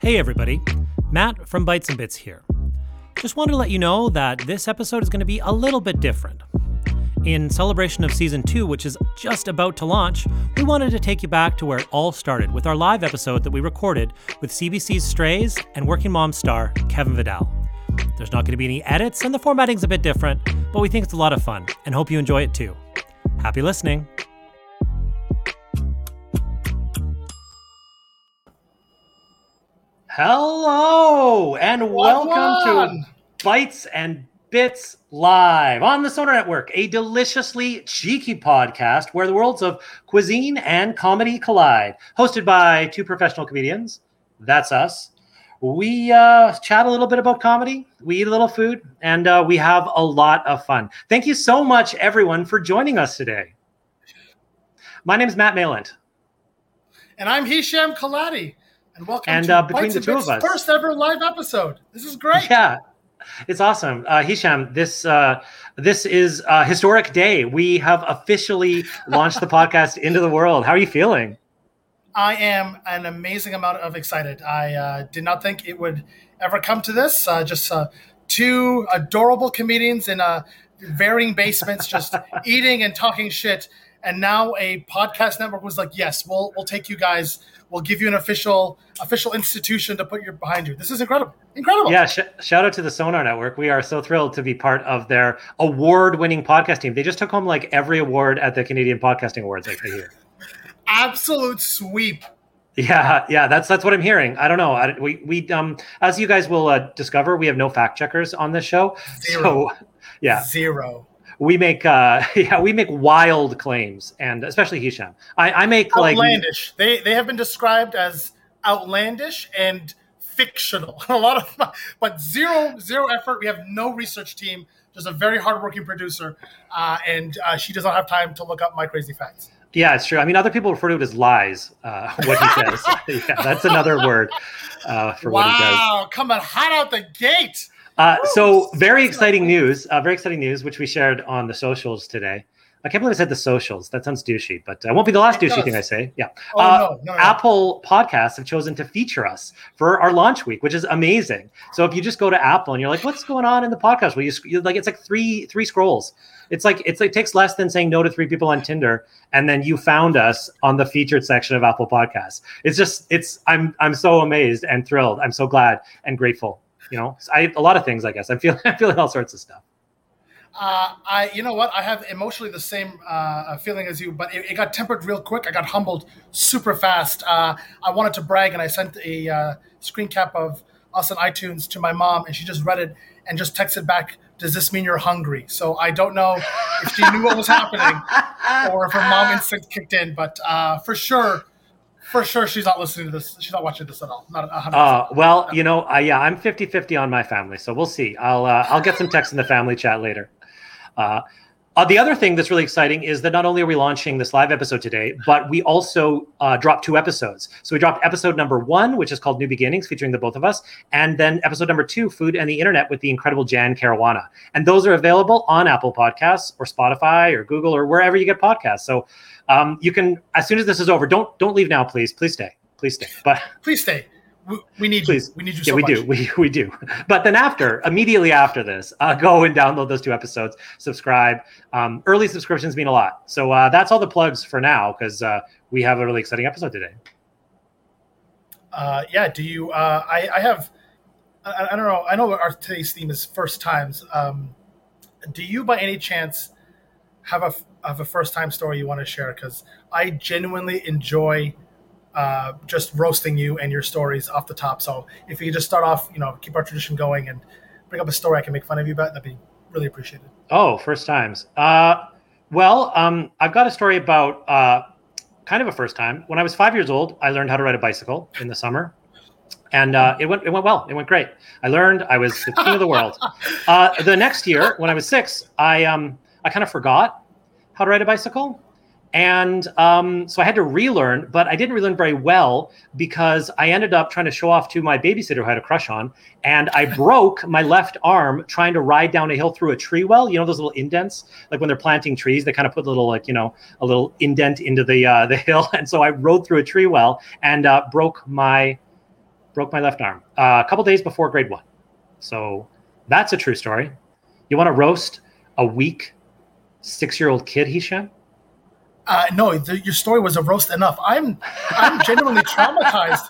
Hey everybody, Matt from Bites and Bits here. Just wanted to let you know that this episode is going to be a little bit different. In celebration of season two, which is just about to launch, we wanted to take you back to where it all started with our live episode that we recorded with CBC's Strays and Working Mom star Kevin Vidal. There's not going to be any edits, and the formatting's a bit different, but we think it's a lot of fun and hope you enjoy it too. Happy listening. Hello and welcome to Bites and Bits Live on the Sonar Network, a deliciously cheeky podcast where the worlds of cuisine and comedy collide. Hosted by two professional comedians, that's us. We uh, chat a little bit about comedy, we eat a little food, and uh, we have a lot of fun. Thank you so much, everyone, for joining us today. My name is Matt Mayland. And I'm Hisham Kelati. And welcome And, to uh, between Bites the two of us- first ever live episode. This is great. Yeah, it's awesome. Uh, Hisham, this uh, this is a historic day. We have officially launched the podcast into the world. How are you feeling? I am an amazing amount of excited. I uh, did not think it would ever come to this. Uh, just uh, two adorable comedians in uh, varying basements, just eating and talking shit. And now a podcast network was like, "Yes, we'll we'll take you guys. We'll give you an official official institution to put your behind you." This is incredible, incredible. Yeah, sh- shout out to the Sonar Network. We are so thrilled to be part of their award-winning podcast team. They just took home like every award at the Canadian Podcasting Awards. I hear. absolute sweep. Yeah, yeah, that's that's what I'm hearing. I don't know. I, we we um as you guys will uh, discover, we have no fact checkers on this show. Zero. So yeah, Zero. We make uh yeah we make wild claims, and especially Hisham. I, I make like outlandish. they they have been described as outlandish and fictional. A lot of, but zero zero effort. We have no research team. Just a very hardworking producer, uh, and uh, she does not have time to look up my crazy facts. Yeah, it's true. I mean, other people refer to it as lies. Uh, what he says. yeah, that's another word uh, for what he does. Wow, coming hot out the gate. Uh, so, very exciting news. Uh, very exciting news, which we shared on the socials today. I can't believe I said the socials. That sounds douchey, but uh, it won't be the last It douchey does. thing I say. Yeah. Oh, Uh, no, no, no. Apple Podcasts have chosen to feature us for our launch week, which is amazing. So if you just go to Apple and you're like, "What's going on in the podcast?" Well, you, like it's like three three scrolls. It's like it's like takes less than saying no to three people on Tinder, and then you found us on the featured section of Apple Podcasts. It's just it's I'm I'm so amazed and thrilled. I'm so glad and grateful. You know, I a lot of things. I guess I'm feeling I'm feeling all sorts of stuff. Uh, I, you know what? I have emotionally the same uh, feeling as you, but it, it got tempered real quick. I got humbled super fast. Uh, I wanted to brag, and I sent a uh, screen cap of us on iTunes to my mom, and she just read it and just texted back, "Does this mean you're hungry?" So I don't know if she knew what was happening or if her mom instinct kicked in, but uh, for sure, for sure, she's not listening to this. She's not watching this at all. Not a hundred Uh, percent. well, you know, uh, yeah, I'm 50-50 on my family, so we'll see. I'll uh, I'll get some text in the family chat later. Uh, uh, the other thing that's really exciting is that not only are we launching this live episode today, but we also uh, dropped two episodes. So we dropped episode number one, which is called New Beginnings, featuring the both of us, and then episode number two, Food and the Internet, with the incredible Jan Caruana. And those are available on Apple Podcasts or Spotify or Google or wherever you get podcasts. So um, you can, as soon as this is over, don't don't leave now, please, please stay, please stay. But Please stay. We, we need Please. you. We need you yeah, so we much. do. We, we do. But then after, immediately after this, uh, go and download those two episodes, subscribe. Um, early subscriptions mean a lot. So uh, that's all the plugs for now because uh, we have a really exciting episode today. Uh, yeah. Do you? Uh, I, I have. I, I don't know. I know our today's theme is first times. Um, do you, by any chance, have a have a first time story you want to share? Because I genuinely enjoy uh, just roasting you and your stories off the top. So if you could just start off, you know, keep our tradition going and bring up a story I can make fun of you about, that'd be really appreciated. Oh, first times. Uh, well, um, I've got a story about uh, kind of a first time. When I was five years old, I learned how to ride a bicycle in the summer, and uh, it went it went well. It went great. I learned. I was the king of the world. Uh, the next year, when I was six, I um I kind of forgot how to ride a bicycle. And um, so I had to relearn, but I didn't relearn very well because I ended up trying to show off to my babysitter who I had a crush on. And I broke my left arm trying to ride down a hill through a tree well. You know, those little indents, like when they're planting trees, they kind of put a little, like, you know, a little indent into the, uh, the hill. And so I rode through a tree well and uh, broke my, broke my left arm uh, a couple days before grade one. So that's a true story. You want to roast a weak six year old kid, Hisham? Uh, no, the, your story was a roast enough. I'm I'm genuinely traumatized.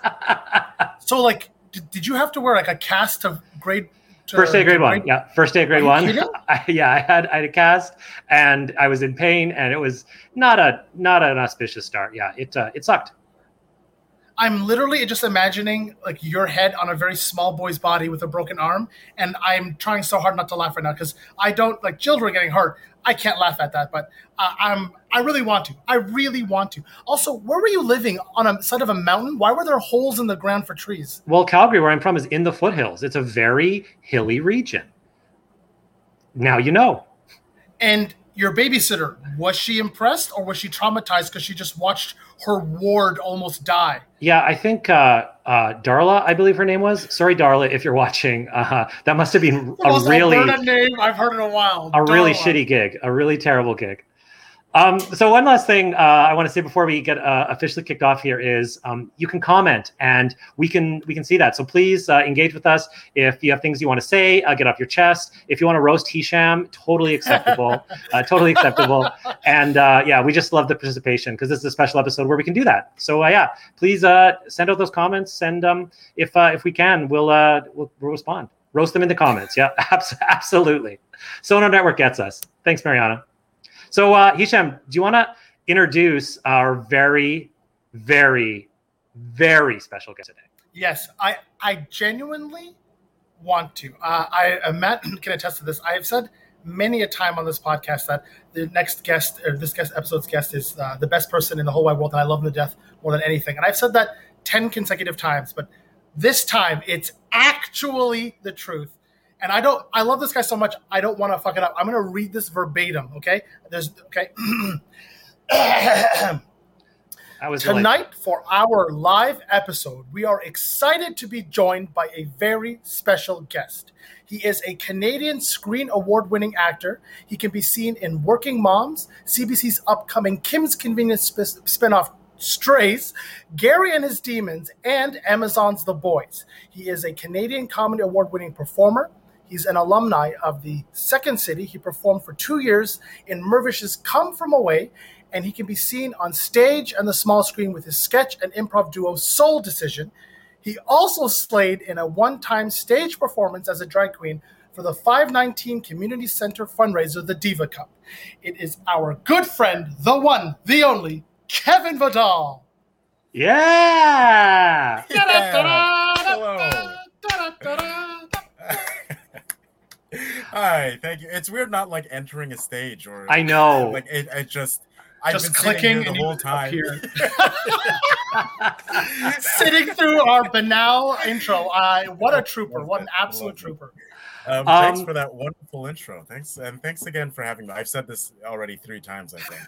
So, like, did, did you have to wear like a cast of grade? To, First day of grade one. Yeah, first day of grade one. I, yeah, I had I had a cast, and I was in pain, and it was not a not an auspicious start. Yeah, it uh, it sucked. I'm literally just imagining like your head on a very small boy's body with a broken arm, and I'm trying so hard not to laugh right now because I don't like children getting hurt. I can't laugh at that, but uh, I'm I really want to. I really want to. Also, where were you living on a side of a mountain? Why were there holes in the ground for trees? Well, Calgary, where I'm from, is in the foothills. It's a very hilly region. Now you know. And your babysitter was she impressed or was she traumatized because she just watched her ward almost die? Yeah, I think uh, uh, Darla, I believe her name was. Sorry, Darla, if you're watching. Uh, that must have been a really name I've heard in a while. a really shitty gig, a really terrible gig. Um, so one last thing uh, I want to say before we get uh, officially kicked off here is um, you can comment and we can we can see that. So please uh, engage with us if you have things you want to say, uh, get off your chest. If you want to roast Hisham, totally acceptable, uh, totally acceptable. And uh, yeah, we just love the participation because this is a special episode where we can do that. So uh, yeah, please uh, send out those comments and um, if uh, if we can, we'll, uh, we'll we'll respond. Roast them in the comments. Yeah, abs- absolutely. Sonar Network gets us. Thanks, Mariana. So, uh, Hisham, do you want to introduce our very, very, very special guest today? Yes, I I genuinely want to. Uh, I uh, Matt can attest to this. I have said many a time on this podcast that the next guest or this guest episode's guest is uh, the best person in the whole wide world, and I love him to death more than anything. And I've said that ten consecutive times, but this time it's actually the truth. And I don't. I love this guy so much. I don't want to fuck it up. I'm going to read this verbatim. Okay. There's okay. I was like, Tonight, for our live episode, we are excited to be joined by a very special guest. He is a Canadian Screen Award winning actor. He can be seen in Working Moms, CBC's upcoming Kim's Convenience sp- spinoff Strays, Gary and His Demons, and Amazon's The Boys. He is a Canadian Comedy Award winning performer. He's an alumni of the Second City. He performed for two years in Mirvish's Come From Away, and he can be seen on stage and the small screen with his sketch and improv duo Soul Decision. He also slayed in a one time stage performance as a drag queen for the 519 Community Center fundraiser, the Diva Cup. It is our good friend, the one, the only, Kevin Vidal. yeah. Hello. Hi, thank you. It's weird not like entering a stage or I know. like it, it just I've Just been clicking the whole time. Sitting through our banal intro. Uh, what a trooper. What an absolute trooper. Um, thanks Um, for that wonderful intro. Thanks and thanks again for having me. I've said this already three times, I think.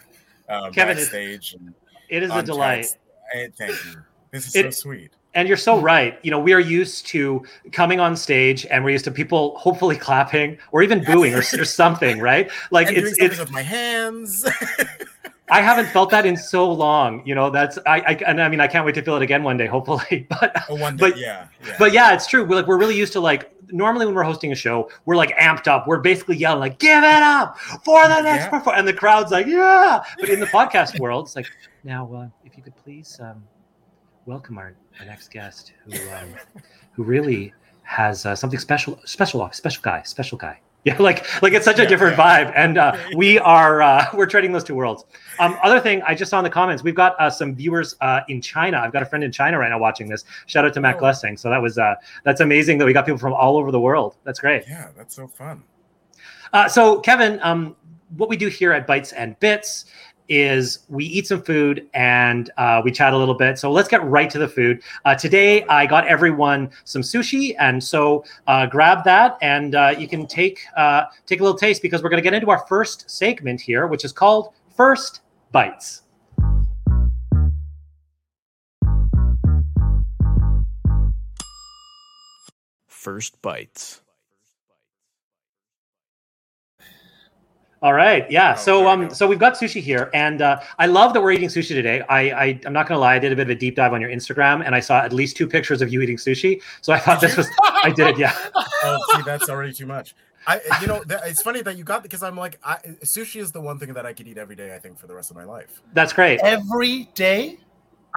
Um, Kevin, it's- backstage and It is a delight. text. Thank you. This is It- so sweet. And you're so right. You know, we are used to coming on stage and we're used to people hopefully clapping or even booing or, or something, right? Like and it's doing it's with my hands. I haven't felt that in so long. You know, that's I, I and I mean I can't wait to feel it again one day, hopefully. But Oh, one day, but yeah, yeah. but yeah, it's true. We're like we're really used to like normally when we're hosting a show, we're like amped up. We're basically yelling like "Give it up for the next Yeah. perform," and the crowd's like "Yeah!" But in the podcast world, it's like now uh, if you could please um, welcome our, our next guest, who um, who really has uh, something special, special, special guy, special guy. Yeah, like like it's such a Yeah, different yeah. vibe, and uh, we are uh, we're trading those two worlds. Um, other thing, I just saw in the comments, we've got uh, some viewers uh, in China. I've got a friend in China right now watching this. Shout out to Matt Oh. Glessing. So that was uh, that's amazing that we got people from all over the world. That's great. yeah, that's so fun. Uh, so Kevin, um, what we do here at Bites and Bits is we eat some food and uh, we chat a little bit. So let's get right to the food. Uh, today, I got everyone some sushi, and so uh, grab that, and uh, you can take uh, take a little taste because we're going to get into our first segment here, which is called First Bites. First bites. All right, yeah. Oh, so we um, go. so we've got sushi here, and uh, I love that we're eating sushi today. I, I I'm not gonna lie, I did a bit of a deep dive on your Instagram, and I saw at least two pictures of you eating sushi. So I thought this was I did, yeah. oh, see, that's already too much. I, you know, that, it's funny that you got because I'm like, I, sushi is the one thing that I could eat every day. I think for the rest of my life. That's great. Every day.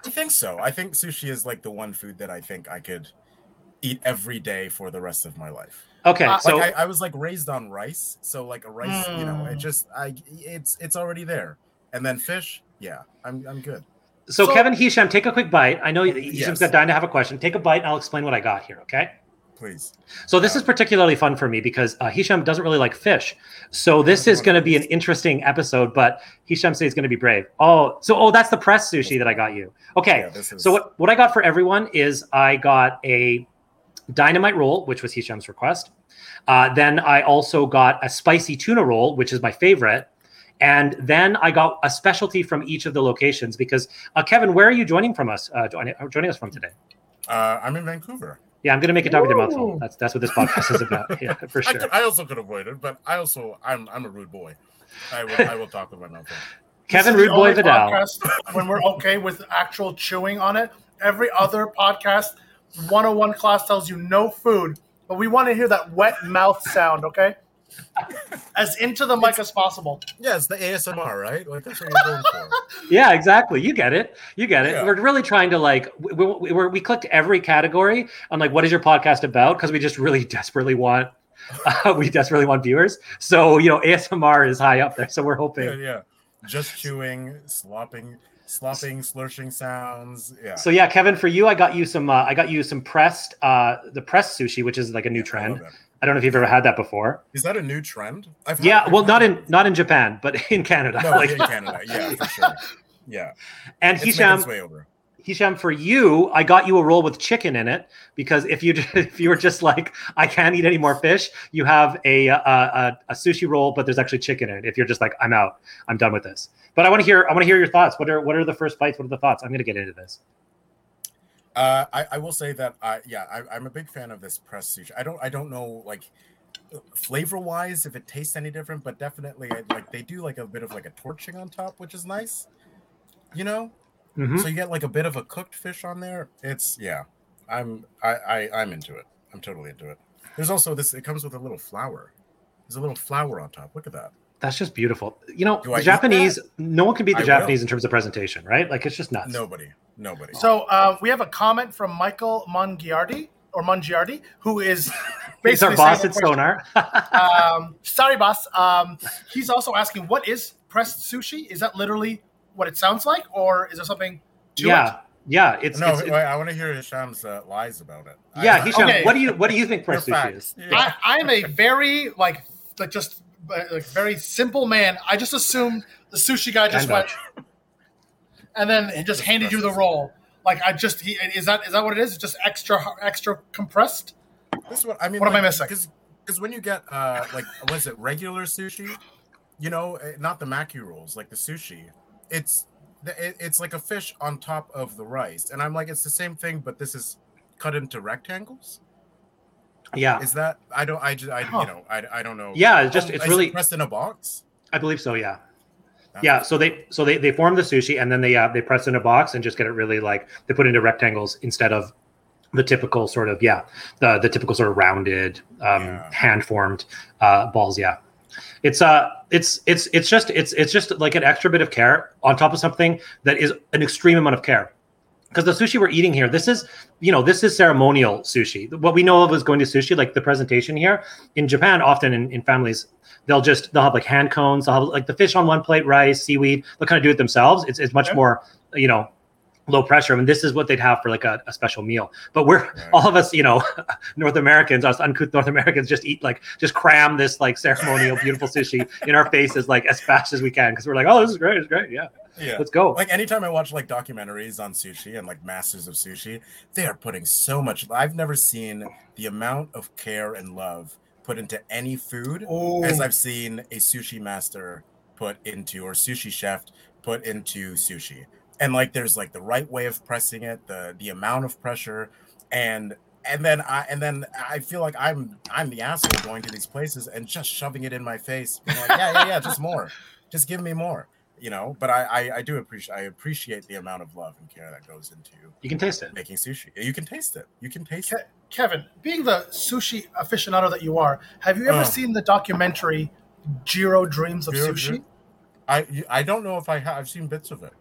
I think so. I think sushi is like the one food that I think I could eat every day for the rest of my life. Okay, Uh, so like I, I was like raised on rice, so like a rice, you know, it Mm. just I it's it's already there. And then fish, yeah, I'm I'm good. so so- Kevin Hisham, take a quick bite. I know Hisham's Yes. got dying to have a question. Take a bite, and I'll explain what I got here. Okay. Please. So this is particularly fun for me because uh, Hisham doesn't really like fish. So this is going to be an interesting episode. But Hisham says he's going to be brave. Oh, so oh, that's the press sushi that I got you. Okay. Yeah, is So what, what I got for everyone is I got a dynamite roll, which was Hisham's request. Uh, then I also got a spicy tuna roll, which is my favorite. And then I got a specialty from each of the locations because uh, Kevin, where are you joining from us? Uh, joining, joining us from today? uh I'm in Vancouver. Yeah, I'm going to make it dog with your mouth Ooh. full. That's that's what this podcast is about. Yeah, for I, sure. could, I also could avoid it, but I also I'm I'm a rude boy. I will I will talk with my mouth. full. Kevin Rude Boy only Vidal. podcast when we're okay with actual chewing on it. Every other podcast, 101 class tells you no food, but we want to hear that wet mouth sound, okay? As into the mic as possible. Yeah, it's the ASMR, right? Like that's what you're going for. Yeah, exactly. You get it. You get it. Yeah. We're really trying to like we, we, we're, we clicked every category on like what is your podcast about because we just really desperately want uh, we desperately want viewers. So you know ASMR is high up there. So we're hoping. Yeah, yeah. Just chewing, slopping, slopping, slurshing sounds. Yeah. So yeah, Kevin, for you, I got you some. Uh, I got you some pressed, uh, the pressed sushi, which is like a new I trend. it. I don't know if you've ever had that before. Is that a new trend? I've Yeah, well, not in it. not in Japan, but in Canada. no, like, in Canada. Yeah, for sure. Yeah, and it's Hisham, its way over. Hisham, for you, I got you a roll with chicken in it because if you if you were just like I can't eat any more fish, you have a a, a, a sushi roll, but there's actually chicken in it. If you're just like I'm out, I'm done with this. But I want to hear I want to hear your thoughts. What are what are the first bites? What are the thoughts? I'm going to get into this. Uh, I, I will say that I yeah I, I'm a big fan of this pressed sushi. I don't I don't know like flavor wise if it tastes any different, but definitely like they do like a bit of like a torching on top, which is nice. You know, Mhm. so you get like a bit of a cooked fish on there. It's yeah, I'm I, I I'm into it. I'm totally into it. There's also this. It comes with a little flower. There's a little flower on top. Look at that. That's just beautiful. You know, the Japanese. No one can beat the I will. Japanese in terms of presentation, right? Like it's just nuts. Nobody, nobody. So uh, we have a comment from Michael Mongiardi or Mongiardi, who is He's our boss at the Sonar. um, sorry, boss. Um, he's also asking, what is pressed sushi? Is that literally what it sounds like, or is there something to yeah, it? yeah. It's, no, it's, wait, I want to hear Hisham's uh, lies about it. I- yeah. Hisham, Okay. what do you what do you think Your press sushi is? Yeah. I, I'm a very like like just uh, like very simple man. I just assumed the sushi guy just went, and then he just handed you the roll. Like I just he is that is that what it is? Just extra extra compressed. This is what I mean. What am I missing? Because when you get uh like was it regular sushi, you know, eh, not the maki rolls, like the sushi, it's it, it's like a fish on top of the rice, and I'm like, it's the same thing, but this is cut into rectangles. Yeah, Is that I don't I just I Huh. you know I, I don't know. Yeah, it's just- Oh, it's really- pressed in a box. I believe so. Yeah. Yeah, so they so they they form the sushi and then they uh, they press in a box and just get it really like they put into rectangles instead of the typical sort of yeah the the typical sort of rounded um, Yeah. hand formed uh, balls. Yeah, it's uh it's it's it's just it's it's just like an extra bit of care on top of something that is an extreme amount of care. Because the sushi we're eating here, this is you know this is ceremonial sushi. What we know of is going to sushi, like the presentation here in Japan. Often in, in families, they'll just they'll have like hand cones they'll have like the fish on one plate rice seaweed they'll kind of do it themselves it's, it's much more you know low pressure. I mean, this is what they'd have for like a, a special meal. But we're all of us, you know, North Americans, us uncouth North Americans, just eat like just cram this like ceremonial beautiful sushi in our faces like as fast as we can because we're like, oh, this is great, it's great, yeah. Yeah. Let's go. Like anytime I watch like documentaries on sushi and like masters of sushi, they are putting so much. I've never seen the amount of care and love put into any food as Oh. I've seen a sushi master put into or sushi chef put into sushi. And like there's like the right way of pressing it, the the amount of pressure, and and then I and then I feel like I'm I'm the asshole going to these places and just shoving it in my face, being like, yeah, yeah, yeah, just more, just give me more, you know. But I I, I do appreciate I appreciate the amount of love and care that goes into You can taste it. making sushi. You can taste it. You can taste it. Kevin, being the sushi aficionado that you are, have you ever Oh. seen the documentary Jiro Dreams of Jiro Sushi? Dream- I I don't know if I have. I've seen bits of it.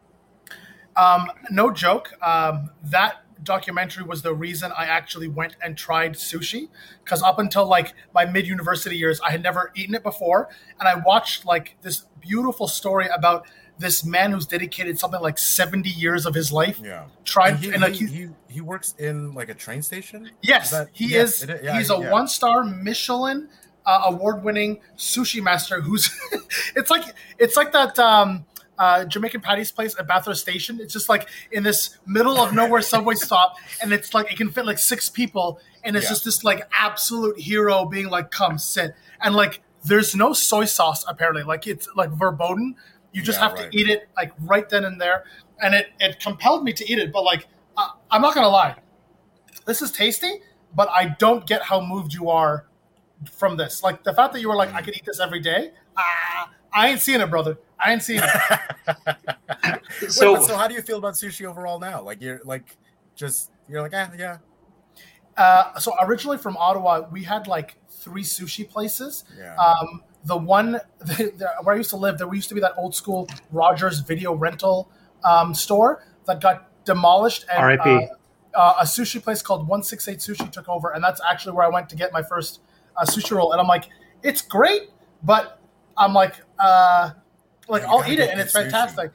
Um, no joke. Um, that documentary was the reason I actually went and tried sushi because up until like my mid university years, I had never eaten it before, and I watched like this beautiful story about this man who's dedicated something like seventy years of his life. Yeah. Tried And he, and like he, he, he, works in like a train station. Yes, Is that- he yes, is. yeah, he's a yeah. one-star Michelin uh, award-winning sushi master. Who's it's like it's like that um, uh, Jamaican Patty's place at Bathurst Station. It's just like in this middle of nowhere subway stop, and it's like it can fit like six people, and it's Yeah. just this like absolute hero being like, "Come sit," and like there's no soy sauce apparently. Like it's like verboten. You just Yeah, have right. to eat it like right then and there, and it it compelled me to eat it. But like uh, I'm not gonna lie this is tasty, but I don't get how moved you are from this. Like the fact that you were like, I could eat this every day. Ah, I ain't seeing it, brother. I ain't seeing it. Wait, So, but so how do you feel about sushi overall now? Like you're like just you're like ah yeah Uh, so originally from Ottawa, we had like three sushi places. Yeah. Um, the one the, the, where I used to live, there used to be that old school Rogers video rental um, store that got demolished. And, R.I.P.. Uh, uh, a sushi place called 168 Sushi took over, and that's actually where I went to get my first uh, sushi roll. And I'm like, it's great, but I'm like, uh, like You I'll eat it, and it's sushi. fantastic.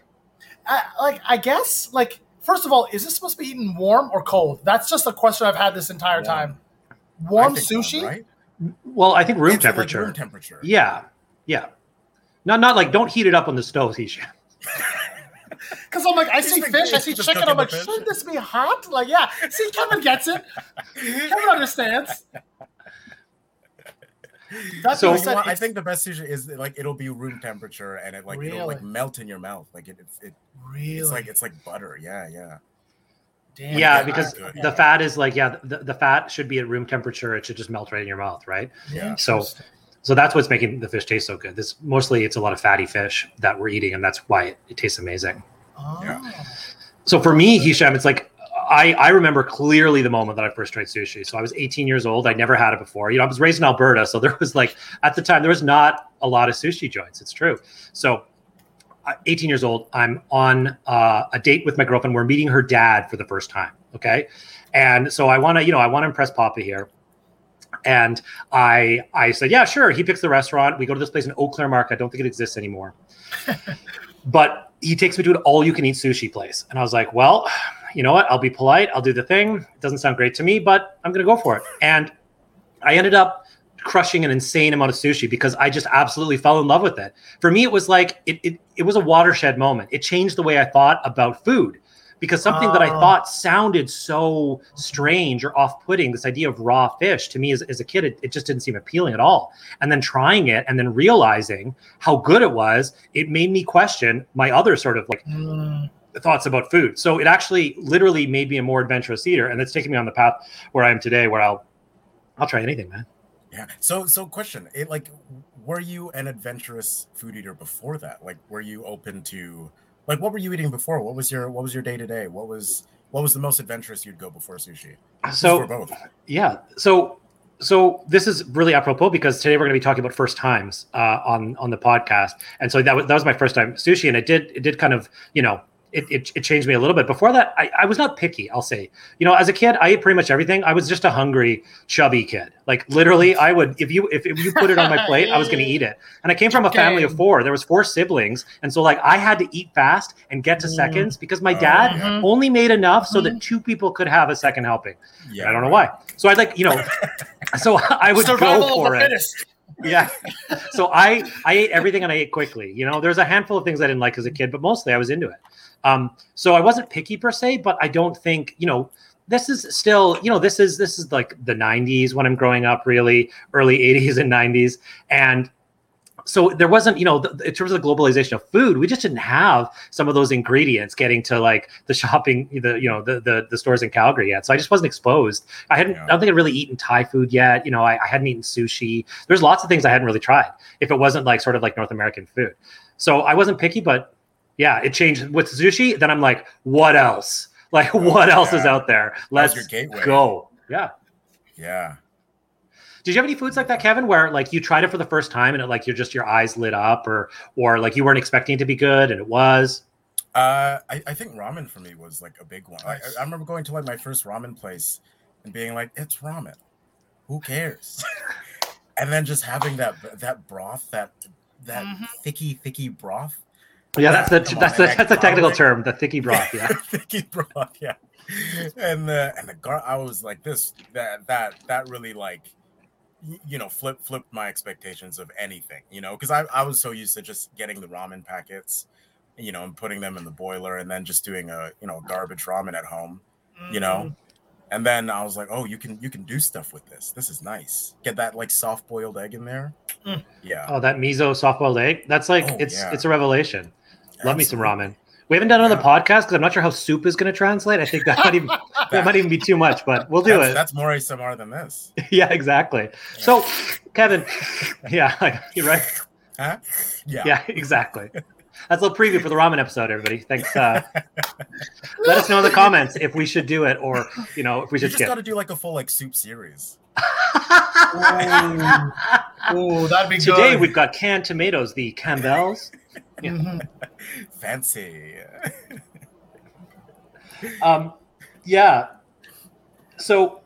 I, like I guess like first of all, is this supposed to be eaten warm or cold? That's just a question I've had this entire Warm. time. Warm think sushi? right? well, I think room It's like temperature. room temperature. Yeah, yeah. Not not like don't heat it up on the stove, Hisha. Because I'm like, I He's see like, fish, I see chicken. I'm like, shouldn't this be hot? Like, yeah. See, Kevin gets it. Kevin understands. That So- being said, know? I think the best sushi is like it'll be room temperature and it like it'll like melt in your mouth. Like it, it's it, really it's like it's like butter. Yeah, yeah. damn. yeah, yeah, because good. the fat is like yeah, the, the fat should be at room temperature. It should just melt right in your mouth, right? Yeah. So so that's what's making the fish taste so good. This mostly it's a lot of fatty fish that we're eating, and that's why it, it tastes amazing. Oh. Yeah. So for me, Hisham, it's like I, I remember clearly the moment that I first tried sushi. So I was 18 years old. I never had it before. You know, I was raised in Alberta, so there was like at the time there was not a lot of sushi joints. It's true. So, uh, 18 years old. I'm on uh, a date with my girlfriend. We're meeting her dad for the first time. Okay, and so I want to, you know, I want to impress Papa here. And I I said, yeah, sure. He picks the restaurant. We go to this place in Eau Claire Market. I don't think it exists anymore. but he takes me to an all you can eat sushi place. And I was like, well, you know what? I'll be polite. I'll do the thing. It doesn't sound great to me, but I'm going to go for it. And I ended up crushing an insane amount of sushi because I just absolutely fell in love with it. For me, it was like, it, it, it was a watershed moment. It changed the way I thought about food because something that I Oh. thought sounded so strange or off putting, this idea of raw fish to me as, as a kid, it, it just didn't seem appealing at all. And then trying it and then realizing how good it was, it made me question my other sort of like Mm, thoughts about food. So it actually literally made me a more adventurous eater, and it's taken me on the path where I am today, where I'll I'll try anything, man. Yeah. So so question. It like were you an adventurous food eater before that? Like were you open to like what were you eating before? What was your what was your day to day? What was what was the most adventurous you'd go before sushi? So both. yeah, so so this is really apropos because today we're going to be talking about first times uh, on on the podcast, and so that was that was my first time sushi, and it did it did kind of you know it, it, it changed me a little bit. Before that, I, I was not picky, I'll say. You know, as a kid, I ate pretty much everything. I was just a hungry, chubby kid. Like literally, I would if you if, if you put it on my plate, I was gonna eat it. And I came from a family of four. There was four siblings. And so like I had to eat fast and get to Mm. seconds because my dad Mhm. only made enough so Mm-hmm. that two people could have a second helping. Yeah, I don't know why. So I'd like, you know, so I would Survival go for it fittest. yeah so i i ate everything and i ate quickly you know there's a handful of things i didn't like as a kid but mostly i was into it um so i wasn't picky per se but i don't think you know this is still you know this is this is like the 90s when i'm growing up really early 80s and 90s and so there wasn't you know the, in terms of the globalization of food we just didn't have some of those ingredients getting to like the shopping the you know the the, the stores in calgary yet. So i just wasn't exposed. I hadn't Yeah. i don't think i'd really eaten thai food yet. You know I, I hadn't eaten sushi. There's lots of things i hadn't really tried if it wasn't like sort of like north american food. So i wasn't picky but yeah it changed with sushi then i'm like what else like what else is out there was let's your go yeah Yeah. did you have any foods like that, Kevin, where like you tried it for the first time and it like you're just your eyes lit up, or or like you weren't expecting it to be good and it was? Uh, I, I think ramen for me was like a big one. I, I remember going to like my first ramen place and being like, "It's ramen. Who cares?" and then just having that that broth, that that Mhm. thicky thicky broth. Yeah, that's the that's the that's the technical term, the thicky broth. Yeah, thicky broth, yeah. And the and the gar, I was like this that that that really like you know flip flipped my expectations of anything you know because I, I was so used to just getting the ramen packets you know and putting them in the boiler and then just doing a you know garbage ramen at home you know and then i was like oh you can you can do stuff with this this is nice get that like soft boiled egg in there Mm. yeah oh that miso soft boiled egg. That's like Oh, it's yeah. it's a revelation. Love me some ramen. We haven't done it on the Yeah. podcast because I'm not sure how soup is going to translate. I think that might even that might even be too much, but we'll do that's, it. that's more asmr than this yeah, exactly. So, Kevin, yeah, you're right. huh yeah Yeah, exactly. That's a little preview for the ramen episode, everybody. Thanks. Uh, let us know in the comments if we should do it or you know if we you should just skip. got to do like a full like soup series oh, that'd be Today good. we've got canned tomatoes, the Campbells. Mhm. fancy Um, yeah. So,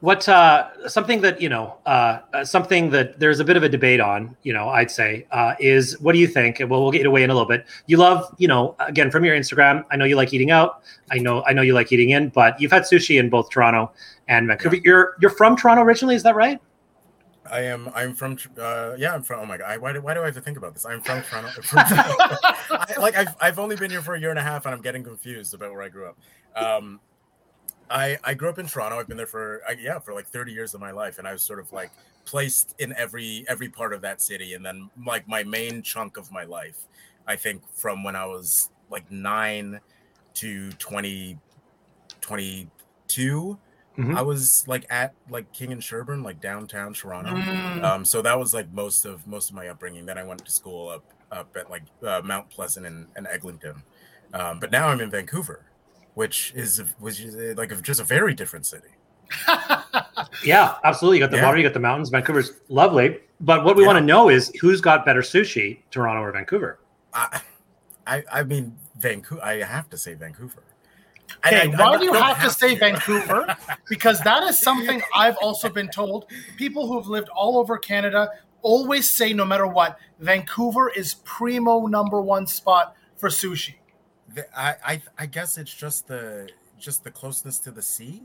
what uh, something that you know, uh, uh, something that there's a bit of a debate on, you know, I'd say uh, is what do you think? Well, we'll get away in a little bit. You love, you know, again from your Instagram. I know you like eating out. I know, I know you like eating in, but you've had sushi in both Toronto and Vancouver. You're you're from Toronto originally, is that right? I am. I'm from. Uh, yeah, I'm from. Oh my god! I, why do Why do I have to think about this? I'm from Toronto. From, I, like I've I've only been here for a year and a half, and I'm getting confused about where I grew up. Um, I I grew up in Toronto. I've been there for I, yeah for like 30 years of my life, and I was sort of like placed in every every part of that city, and then like my main chunk of my life, I think from when I was like nine to 20, 22. Mhm. I was like at like King and Sherbourne, like downtown Toronto. Mm. Um, so that was like most of most of my upbringing. Then I went to school up up at like uh, Mount Pleasant and, and Eglinton. Um, but now I'm in Vancouver, which is which is like a, just a very different city. Yeah, absolutely. You got the Yeah. water, you got the mountains. Vancouver's lovely. But what we Yeah. want to know is who's got better sushi, Toronto or Vancouver? I I, I mean Vancouver. I have to say Vancouver. Okay, And I- why I do you don't have to say Vancouver? Because that is something I've also been told. People who have lived all over Canada always say, no matter what, Vancouver is primo number one spot for sushi. The- I, I I guess it's just the just the closeness to the sea.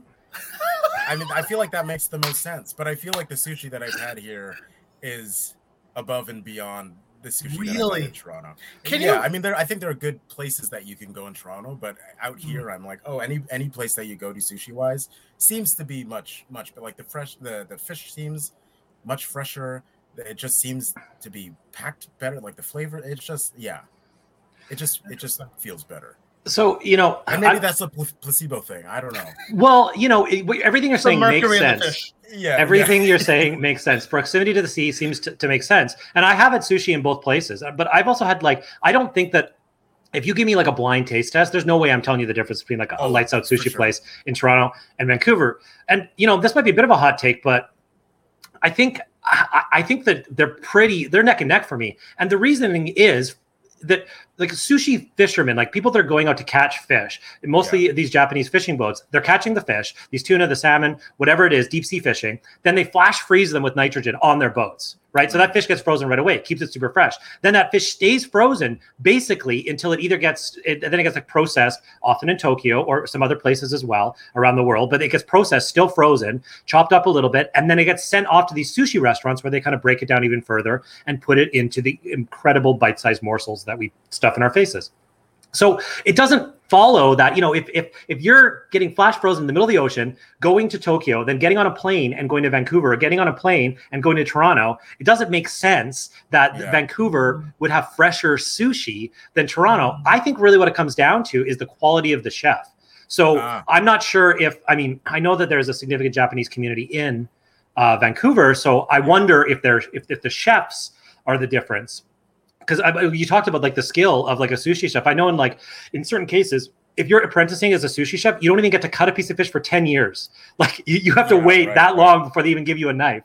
I mean, I feel like that makes the most sense. But I feel like the sushi that I've had here is above and beyond the sushi Really? in Toronto. Can yeah, you- I mean, there. I think there are good places that you can go in Toronto, but out Mm. here, I'm like, oh, any any place that you go to sushi wise seems to be much much. But like the fresh, the the fish seems much fresher. It just seems to be packed better. Like the flavor, it's just yeah. It just it just feels better. So, you know, And maybe I- that's a placebo thing. I don't know. well, you know, it, everything you're saying makes mercury in the sense. Yeah. Everything you're saying makes sense. Proximity to the sea seems to, to make sense. And I have had sushi in both places, but I've also had like, I don't think that if you give me like a blind taste test, there's no way I'm telling you the difference between like a, Oh, lights out sushi sure. place in Toronto and Vancouver. And, you know, this might be a bit of a hot take, but I think, I, I think that they're pretty, they're neck and neck for me. And the reasoning is, that like sushi fishermen, like people that are going out to catch fish, mostly yeah. these Japanese fishing boats, they're catching the fish, these tuna, the salmon, whatever it is, deep sea fishing. Then they flash freeze them with nitrogen on their boats right? So that fish gets frozen right away. It keeps it super fresh. Then that fish stays frozen basically until it either gets it, then it gets like processed, often in Tokyo or some other places as well around the world. But it gets processed, still frozen, chopped up a little bit, and then it gets sent off to these sushi restaurants where they kind of break it down even further and put it into the incredible bite-sized morsels that we stuff in our faces. So it doesn't follow that you know if if if you're getting flash frozen in the middle of the ocean going to tokyo then getting on a plane and going to vancouver or getting on a plane and going to toronto it doesn't make sense that yeah. vancouver would have fresher sushi than toronto mm. i think really what it comes down to is the quality of the chef so ah. i'm not sure if i mean i know that there's a significant japanese community in uh, vancouver so i wonder if there's if, if the chefs are the difference because you talked about like the skill of like a sushi chef. I know in like in certain cases, if you're apprenticing as a sushi chef, you don't even get to cut a piece of fish for 10 years. Like you, you have to yeah, wait right, that right. long before they even give you a knife.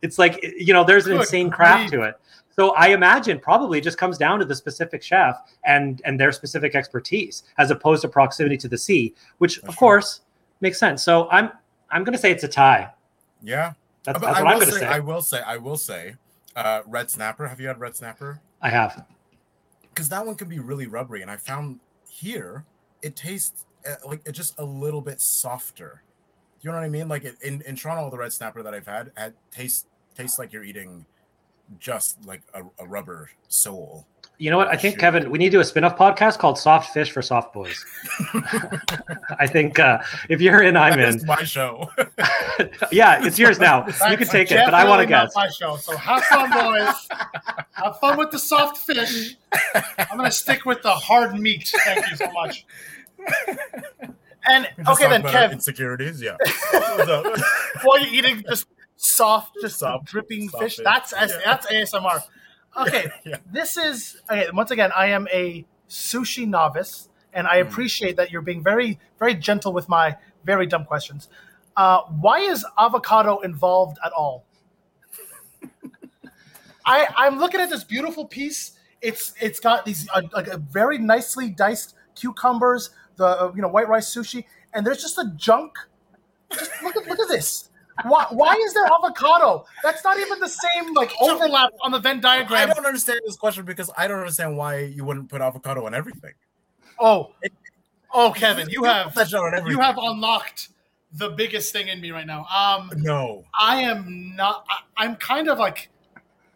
It's like, you know, there's an Good insane craft to it. So I imagine probably it just comes down to the specific chef and and their specific expertise as opposed to proximity to the sea, which of course makes sense. So I'm I'm gonna say it's a tie. Yeah. That's, that's what I'm gonna say, say. I will say, I will say, uh, red snapper. Have you had red snapper? I have. Because that one can be really rubbery, and I found here it tastes uh, like it's just a little bit softer. You know what I mean? Like in, in Toronto, the red snapper that I've had, had tastes tastes like you're eating just like a, a rubber sole. You know what? I think Shoot. Kevin, we need to do a spin-off podcast called "Soft Fish for Soft Boys." I think uh, if you're in, I'm in. my show. yeah, it's yours now. That's you can take it, but I want to guess. My show. So have fun, boys. have fun with the soft fish. I'm going to stick with the hard meat. Thank you so much. And okay, then Kev. Insecurities, yeah. While you're eating just soft, just soft, dripping soft fish, fish. that's yeah. that's ASMR. Okay, yeah. this is okay. Once again, I am a sushi novice, and I hmm. appreciate that you're being very, very gentle with my very dumb questions. Uh, why is avocado involved at all? I I'm looking at this beautiful piece. It's it's got these uh, like a very nicely diced cucumbers, the uh, you know white rice sushi, and there's just a junk. Just look at look at this. Why, why is there avocado? That's not even the same like overlap on the Venn diagram. I don't understand this question because I don't understand why you wouldn't put avocado on everything. Oh, oh, Kevin, you have you have unlocked the biggest thing in me right now. Um, no, I am not. I, I'm kind of like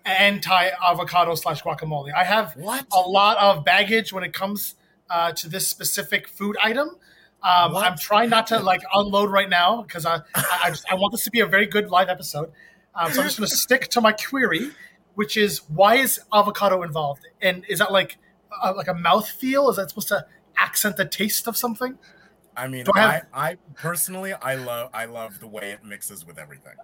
anti avocado slash guacamole. I have what? a lot of baggage when it comes uh, to this specific food item. Um, I'm trying not to like unload right now because I I, just, I, want this to be a very good live episode. Um, so I'm just going to stick to my query, which is why is avocado involved? And is that like a, like a mouth feel? Is that supposed to accent the taste of something? I mean, I, have... I, I personally I love I love the way it mixes with everything.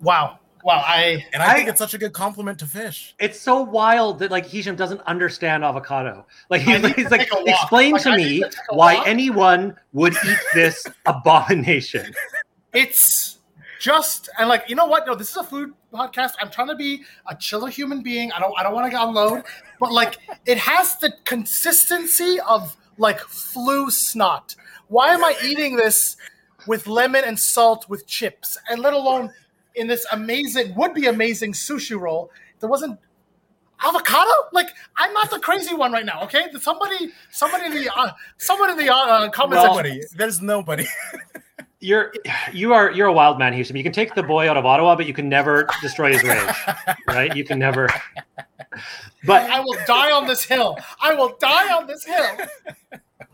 Wow. Wow, I and I, I, think it's such a good compliment to fish. It's so wild that like Hisham doesn't understand avocado. Like he's, he's like, explain like, to me to why walk. anyone would eat this abomination. It's just and like you know what? No, this is a food podcast. I'm trying to be a chiller human being. I don't I don't want to unload, but like it has the consistency of like flu snot. Why am I eating this with lemon and salt with chips, and let alone in this amazing, would be amazing sushi roll. There wasn't avocado. Like I'm not the crazy one right now. Okay, somebody, somebody in the, uh, someone in the uh, comments. Nobody. There's nobody. you're you are you're a wild man, Houston. You can take the boy out of Ottawa, but you can never destroy his rage. right? You can never. But I will die on this hill. I will die on this hill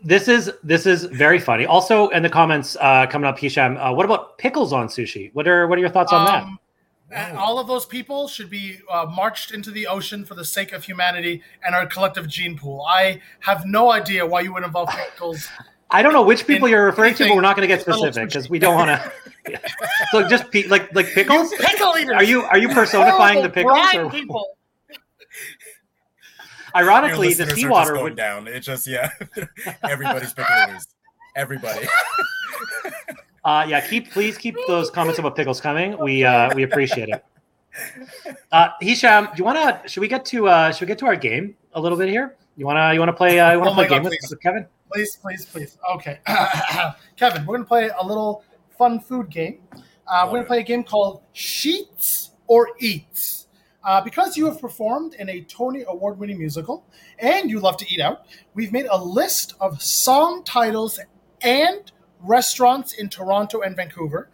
this is this is very funny. Also, in the comments uh, coming up, Hisham, uh, what about pickles on sushi? What are what are your thoughts on um, that? All of those people should be uh, marched into the ocean for the sake of humanity and our collective gene pool. I have no idea why you would involve pickles. I don't know which people you're referring to, but we're not going to get specific because we don't want to. Yeah. So just pe- like like pickles. You pickle eaters. Are you are you personifying the pickles? Or... people. Ironically, the seawater would down. It's just yeah, everybody's picking Everybody. uh, yeah, keep please keep those comments about pickles coming. We uh, we appreciate it. Uh, Hisham, do you want to? Should we get to? Uh, should we get to our game a little bit here? You wanna? You wanna play? Uh, you wanna Oh play my a game God, with, please. with Kevin? Please, please, please. Okay. Kevin, we're going to play a little fun food game. Uh, we're going to play a game called Sheets or Eats. Uh, because you have performed in a Tony Award winning musical and you love to eat out, we've made a list of song titles and restaurants in Toronto and Vancouver.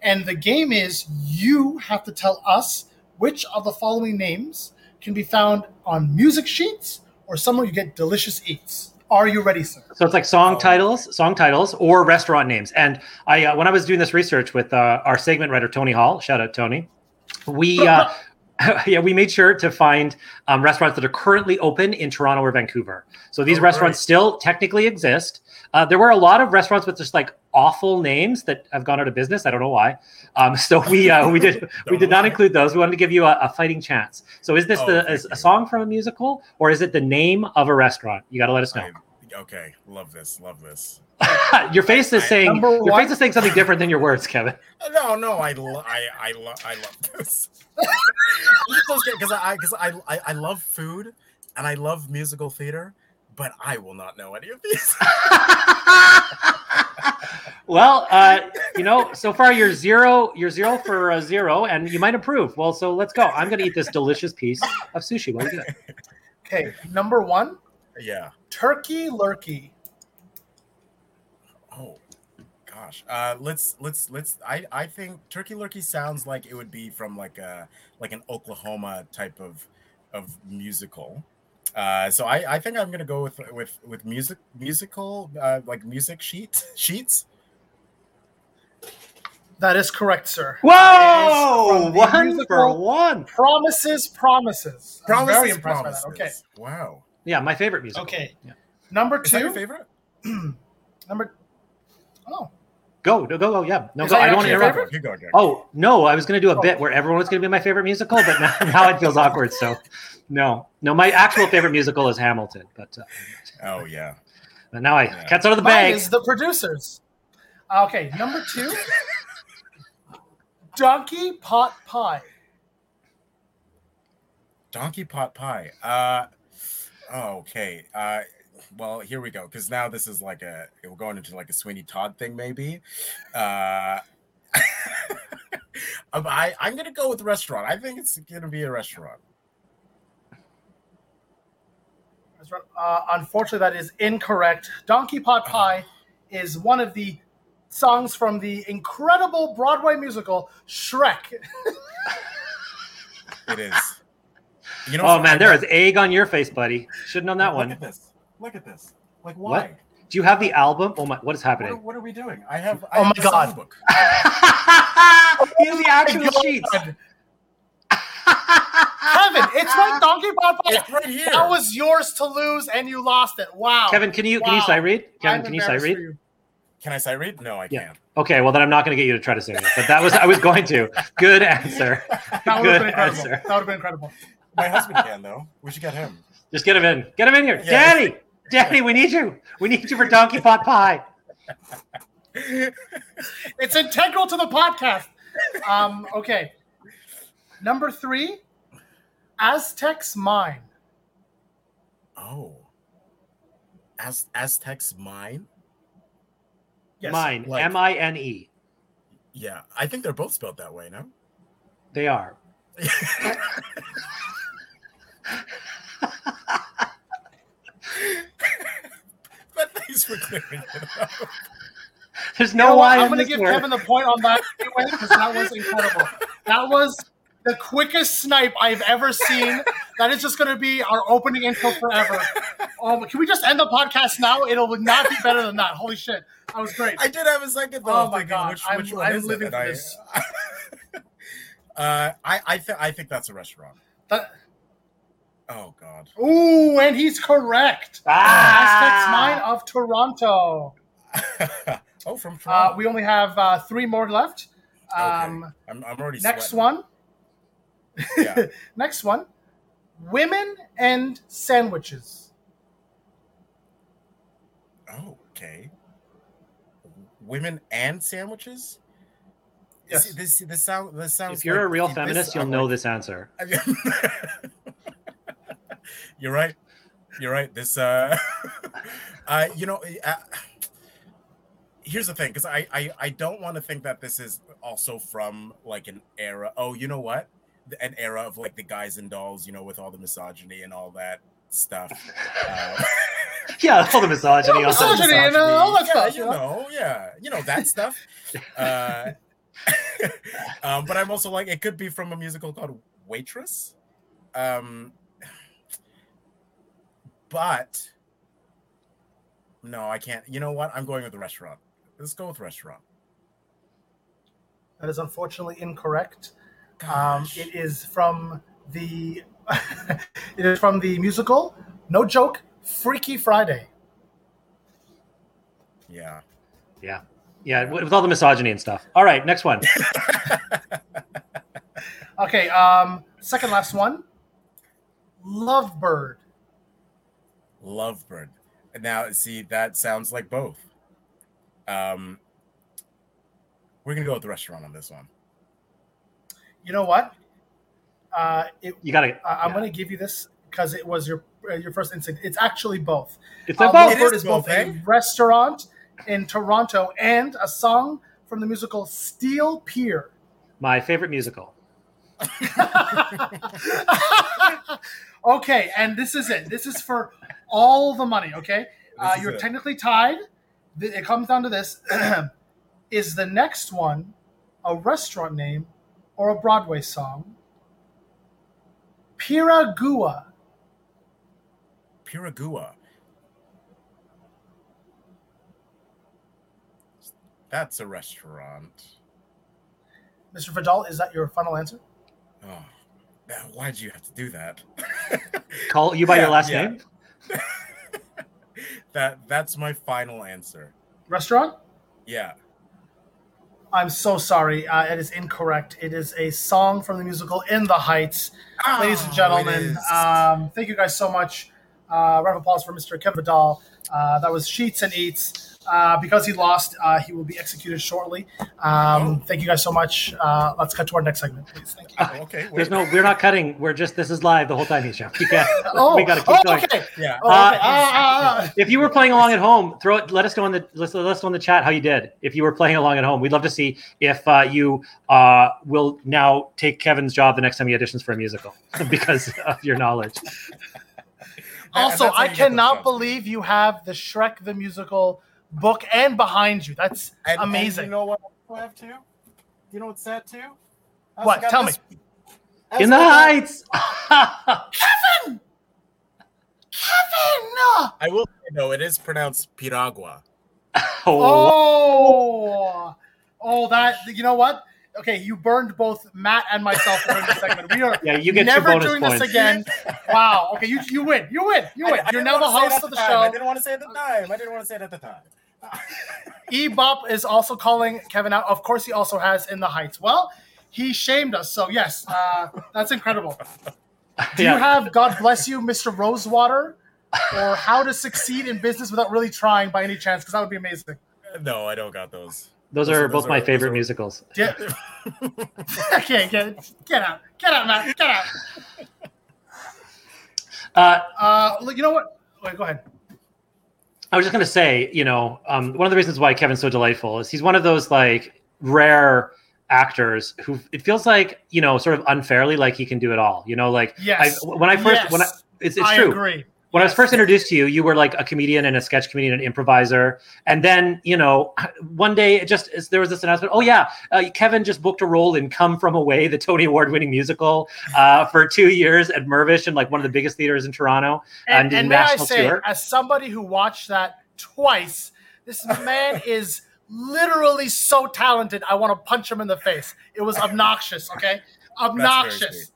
And the game is you have to tell us which of the following names can be found on music sheets or somewhere you get delicious eats. Are you ready, sir? So it's like song titles, song titles, or restaurant names. And I, uh, when I was doing this research with uh, our segment writer Tony Hall, shout out Tony, we, uh, yeah, we made sure to find um, restaurants that are currently open in Toronto or Vancouver. So these Oh, restaurants great. still technically exist. Uh, there were a lot of restaurants with just like awful names that have gone out of business. I don't know why. Um, so we uh, we did we Don't did not include those. We wanted to give you a, a fighting chance. So is this Oh, the thank is a song from a musical or is it the name of a restaurant? You got to let us know. I- okay, love this, love this. your face is I- saying Number your one- face is saying something different than your words, Kevin. No, no, I, lo- I, I, lo- I love this. Because I, because I, I, I love food and I love musical theater, but I will not know any of these. well, uh, you know, so far you're zero, you're zero for uh, zero, and you might improve. Well, so let's go. I'm going to eat this delicious piece of sushi. What do you got? Okay, number one, yeah. turkey lurkey. Oh, gosh. Uh, let's let's let's. I I think Turkey Lurkey sounds like it would be from like a like an Oklahoma type of of musical. Uh, so I, I think I'm gonna go with with with music musical uh, like music sheets sheets. That is correct, sir. Whoa, one for one. Promises, promises. I'm Promises, very impressed by that. Okay. Wow. Yeah, my favorite music. okay. Yeah. Number Is that your two. favorite? Number. Oh, Go, go, go, go. Yeah, no, Is go. I don't want to interrupt. favorite? You go, Oh no, I was going to do a Oh. bit where everyone was going to be my favorite musical, but now, now it feels awkward. So, no, no, my actual favorite musical is Hamilton, but, uh, Oh yeah. but now I Yeah. cat's out of the mine bag. is the producers. Okay, number two. Donkey pot pie. Donkey pot pie. Uh oh, okay. Uh well, here we go. Because now this is like a we're going into like a Sweeney Todd thing, maybe. Uh um, I I'm gonna go with restaurant. I think it's gonna be a restaurant. That's right. Uh, unfortunately, that is incorrect. Donkey Pot Pie is one of the songs from the incredible Broadway musical Shrek. It is. You know. Oh man, there I- is egg on your face, buddy. Should have known that Look one. at this. Look at this. Like What? why? Do you have the album? Oh my, what is What are, happening? what are we doing? I have. Oh I Oh have my the God. songbook. Oh, he has the actual oh God. sheets. Kevin, it's right, Donkey Pot Pie. It's right here. That was yours to lose, and you lost it. Wow. Kevin, can you can you Wow. sight read? Kevin, I'm can you sight read? you. Can I sight read? No, I Yeah. can't. Okay, well then I'm not going to get you to try to say it. But that was I was going to. Good answer. That would have Good been incredible. answer. That would have been incredible. My husband can though. We should get him. Just get him in. Get him in here, Yeah. Daddy. Daddy, we need you. We need you for Donkey Pot Pie. It's integral to the podcast. Um, okay. Number three, Aztecs Mine. Oh. Az- Aztecs mine? Yes. Mine. like- M I N E. Yeah. I think they're both spelled that way, no? They are. but thanks for clearing it up. There's You no know what? Y I'm going to give word. Kevin the point on that anyway because that was incredible. That was the quickest snipe I've ever seen. That is just going to be our opening intro forever. Um, can we just end the podcast now? It'll not be better than that. Holy shit. That was great. I did have a second though. Oh my God. Which, I'm- which one I'm is living And for I- this. uh, I I, th- I think that's a restaurant. That- Oh God. ooh, and he's correct. Aztecs Mine of Toronto. oh, from Uh, Toronto. we only have uh, three more left. Um, okay. I'm, I'm already Next sweating. one. Yeah. Next one. Women and sandwiches. Oh, okay. Women and sandwiches. Yes. See, this this sound this sounds. If you're like- a real this- feminist, you'll I'm know like- this answer. I mean- you're right. You're right. This, uh, uh you know, uh, here's the thing, because I, I, I don't want to think that this is also from like an era. Oh, you know what? An era of like the guys and dolls, you know, with all the misogyny and all that stuff. Uh, Yeah, all the misogyny. all the Misogyny and, all that yeah, stuff, You you know? know, yeah, you know that stuff. Uh, um, but I'm also like, it could be from a musical called Waitress. Um, but no, I can't. You know what? I'm going with the restaurant. Let's go with restaurant. That is unfortunately incorrect. Um, it is from the it is from the musical. No joke. Freaky Friday. Yeah. Yeah. Yeah, with with all the misogyny and stuff. All right, next one. Okay. Um, second last one. Lovebird. Lovebird. Now, see, that sounds like both. Um, we're gonna go with the restaurant on this one. You know what? Uh, it, You gotta. I- I'm yeah. going to give you this because it was your uh, your first instinct. It's actually both. It's Uh, both. It Lovebird is is both both, eh? a restaurant in Toronto and a song from the musical Steel Pier. My favorite musical. okay, and this is it. This is for all the money. Okay, uh, you're it. technically tied. It comes down to this: is the next one a restaurant name or a Broadway song? Piragua. Piragua. That's a restaurant. Mr. Vidal, is that your final answer? Oh, man, why'd you have to do that? Call you by Yeah, your last yeah. name? that that's my final answer. Restaurant? Yeah. I'm so sorry. Uh, it is incorrect. It is a song from the musical In the Heights. Ladies and Oh, gentlemen, um, thank you guys so much. Uh, round of applause for Mr. Kevin Vidal. Uh, that was Sheets and Eats. Uh, because he lost, uh, he will be executed shortly. Um, Thank you guys so much. Uh, let's cut to our next segment, please. Thank you. Oh, okay. There's no. We're not cutting. We're just. This is live the whole time, Hisha. We can't. Oh, we gotta keep oh, going. okay. Yeah. Oh, Uh, okay. Ah, ah, ah. If you were playing along at home, throw it. Let us know in the let us, let us know in the chat how you did. If you were playing along at home, we'd love to see if uh, you uh, will now take Kevin's job the next time he auditions for a musical because of your knowledge. Also, I you get those cannot believe you have the Shrek the Musical book and behind you. That's And- and amazing. you know what? I have too. You know what's sad too? What? Tell this- me. I In the heights. Kevin! Kevin! I will say no. It is pronounced piragua. oh, Oh, oh, that you know what? Okay, you burned both Matt and myself during this segment. We are yeah, you get two never bonus doing points. this again. Wow. Okay, you you win. You win. You win. I- I You're didn't now the wanna say it host of the time. I didn't want to say it at the time. I didn't want to say it at the time. Ebop is also calling Kevin out. Of course, he also has in the Heights. Well, he shamed us. So yes, uh, that's incredible. Do Yeah. you have God bless you, Mr. Rosewater, or How to Succeed in Business Without Really Trying by any chance? Because that would be amazing. No, I don't got those. Those Those are are- both those my are- favorite are- musicals. Get, okay, get get out, get out, Matt, get out. Uh, Uh, look, you know what? Wait, go ahead. I was just gonna say, you know, um, one of the reasons why Kevin's so delightful is he's one of those like rare actors who it feels like you know sort of unfairly like he can do it all. You know, like Yes. I, when I first when I it's, it's I true. agree. When I was first introduced to you, you were like a comedian and a sketch comedian and improviser. And then, you know, one day it just there was this announcement. Oh yeah, uh, Kevin just booked a role in "Come From Away," the Tony Award-winning musical, uh, for two years at Mirvish and like one of the biggest theaters in Toronto. And, did and may I national say, tour. as somebody who watched that twice, this man is literally so talented. I want to punch him in the face. It was obnoxious. Okay, That's very obnoxious.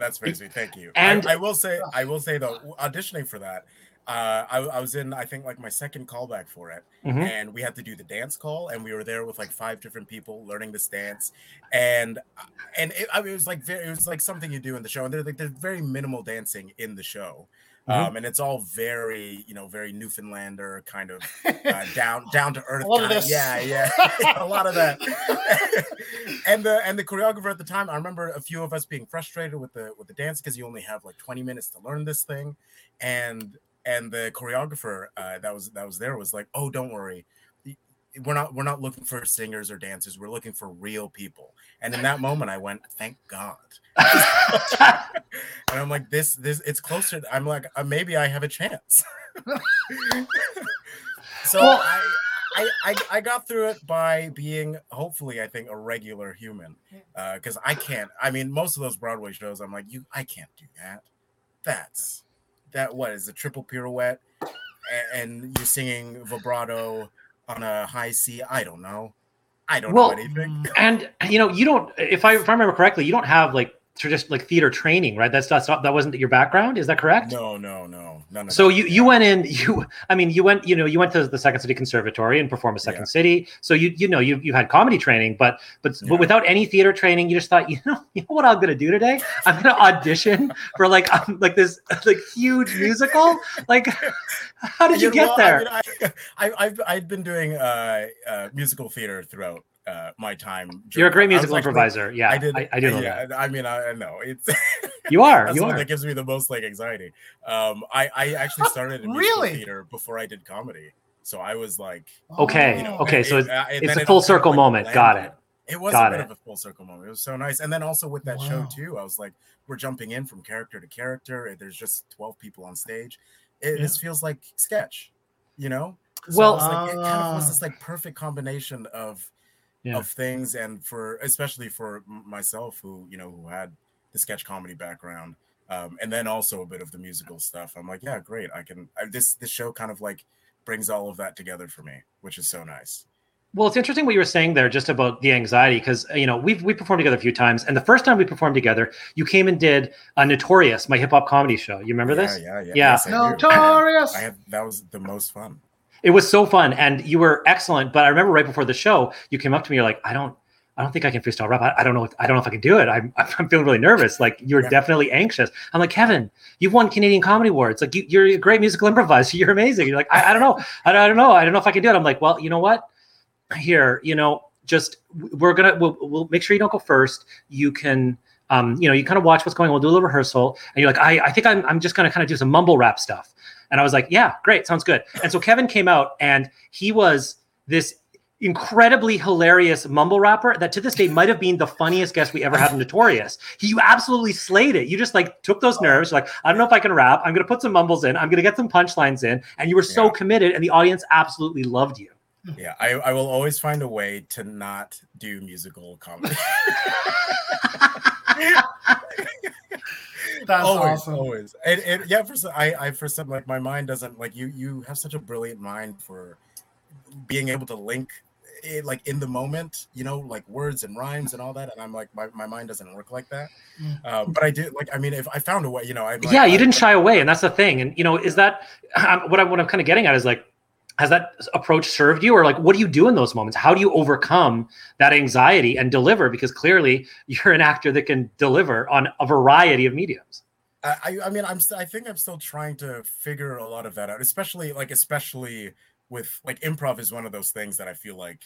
That's sweet. Thank you. And- I, I will say, I will say though, auditioning for that, uh, I, I was in, I think, like my second callback for it, Mhm. and we had to do the dance call, and we were there with like five different people learning this dance, and and it, I mean, it was like very, it was like something you do in the show, and there's like there's very minimal dancing in the show. Mhm. Um, and it's all very, you know, very Newfoundlander kind of uh, down down to earth. A lot of kinda- this. Yeah, yeah, a lot of that. and the and the choreographer at the time, I remember a few of us being frustrated with the with the dance because you only have like 20 minutes to learn this thing, and and the choreographer uh, that was that was there was like, oh, don't worry. We're not we're not looking for singers or dancers. We're looking for real people. And in that moment, I went, "Thank God." and I'm like, "This this it's closer." I'm like, uh, maybe I have a chance. so Well- I, I I I got through it by being hopefully I think a regular human Uh because I can't. I mean, most of those Broadway shows, I'm like, you, I can't do that. That's that. What is a triple pirouette, A- and you're singing vibrato on a high C? I don't know. I don't Well, know anything. And you know, you don't. If I if I remember correctly, you don't have like just like theater training, right? That's that's not that wasn't your background. Is that correct? No, no, no, So you you went in you I mean you went you know you went to the Second City Conservatory and performed at Second Yeah. City. So you you know you you had comedy training, but but Yeah. but without any theater training, you just thought you know you know what I'm gonna do today? I'm gonna audition for like um, like this like huge musical. Like how did you, know, get well, there? I mean, I, I, I've I've been doing uh, uh, musical theater throughout uh, my time. You're a great during- I was musical actually- improviser. Yeah, I, did. I, do know yeah, that. I mean, I, I know it's You are. that's You the one are. that gives me the most like anxiety. Um, I I actually started in musical Really? theater before I did comedy, so I was like, Okay. you know, okay. it- So it's, uh, and it's a it full all kind of, circle like, moment. Got it. It was Got a bit it. of a full circle moment. It was so nice. And then also with that show too, I was like, we're jumping in from character to character. There's just 12 people on stage. It Yeah. this feels like sketch, you know? Well- I was like, it kind of was Ah. this like perfect combination of Yeah. of things and for especially for myself who, you know, who had the sketch comedy background. Um, and then also a bit of the musical stuff. I'm like, yeah, great. I can I, this this show kind of like brings all of that together for me, which is so nice. Well, it's interesting what you were saying there, just about the anxiety, because you know we've we performed together a few times, and the first time we performed together, you came and did a Notorious, my hip hop comedy show. You remember yeah, this? Yeah, yeah. Yeah. Yes, I. Notorious. I had that was the most fun. It was so fun, and you were excellent. But I remember right before the show, you came up to me, you're like, I don't, I don't think I can freestyle rap. I, I don't know, I don't know if I can do it. I'm, I'm feeling really nervous. Like you're Yeah. definitely anxious. I'm like, Kevin, you've won Canadian Comedy Awards. Like you, you're a great musical improviser. You're amazing. You're like, I, I don't know, I, don't- I don't know, I don't know if I can do it. I'm like, well, you know what? Here, you know, just we're gonna we'll, we'll make sure you don't go first. You can. Um, you know, you kind of watch what's going on. We'll do a little rehearsal, and you're like, I, I think I'm, I'm just gonna kind of do some mumble rap stuff. And I was like, yeah, great, sounds good. And so Kevin came out and he was this incredibly hilarious mumble rapper that to this day might have been the funniest guest we ever had in Notorious. He absolutely slayed it. You just like took those nerves, you're like, I don't know if I can rap. I'm gonna put some mumbles in, I'm gonna get some punchlines in, and you were so Yeah. committed, and the audience absolutely loved you. Yeah, I, I will always find a way to not do musical comedy. That's always, awesome. always. And, and yeah, for some, I, I for some like my mind doesn't like you. You have such a brilliant mind for being able to link it like in the moment, you know, like words and rhymes and all that. And I'm like, my, my mind doesn't work like that. Mm. Um, but I do like, I mean, if I found a way, you know, I like, yeah, you I- didn't shy away, and that's the thing. And you know, is that um, what I'm what I'm kind of getting at is like, has that approach served you, or like, what do you do in those moments? How do you overcome that anxiety and deliver? Because clearly, you're an actor that can deliver on a variety of mediums. I, I- mean, I'm. st- I think I'm still trying to figure a lot of that out, especially like, especially with like improv is one of those things that I feel like,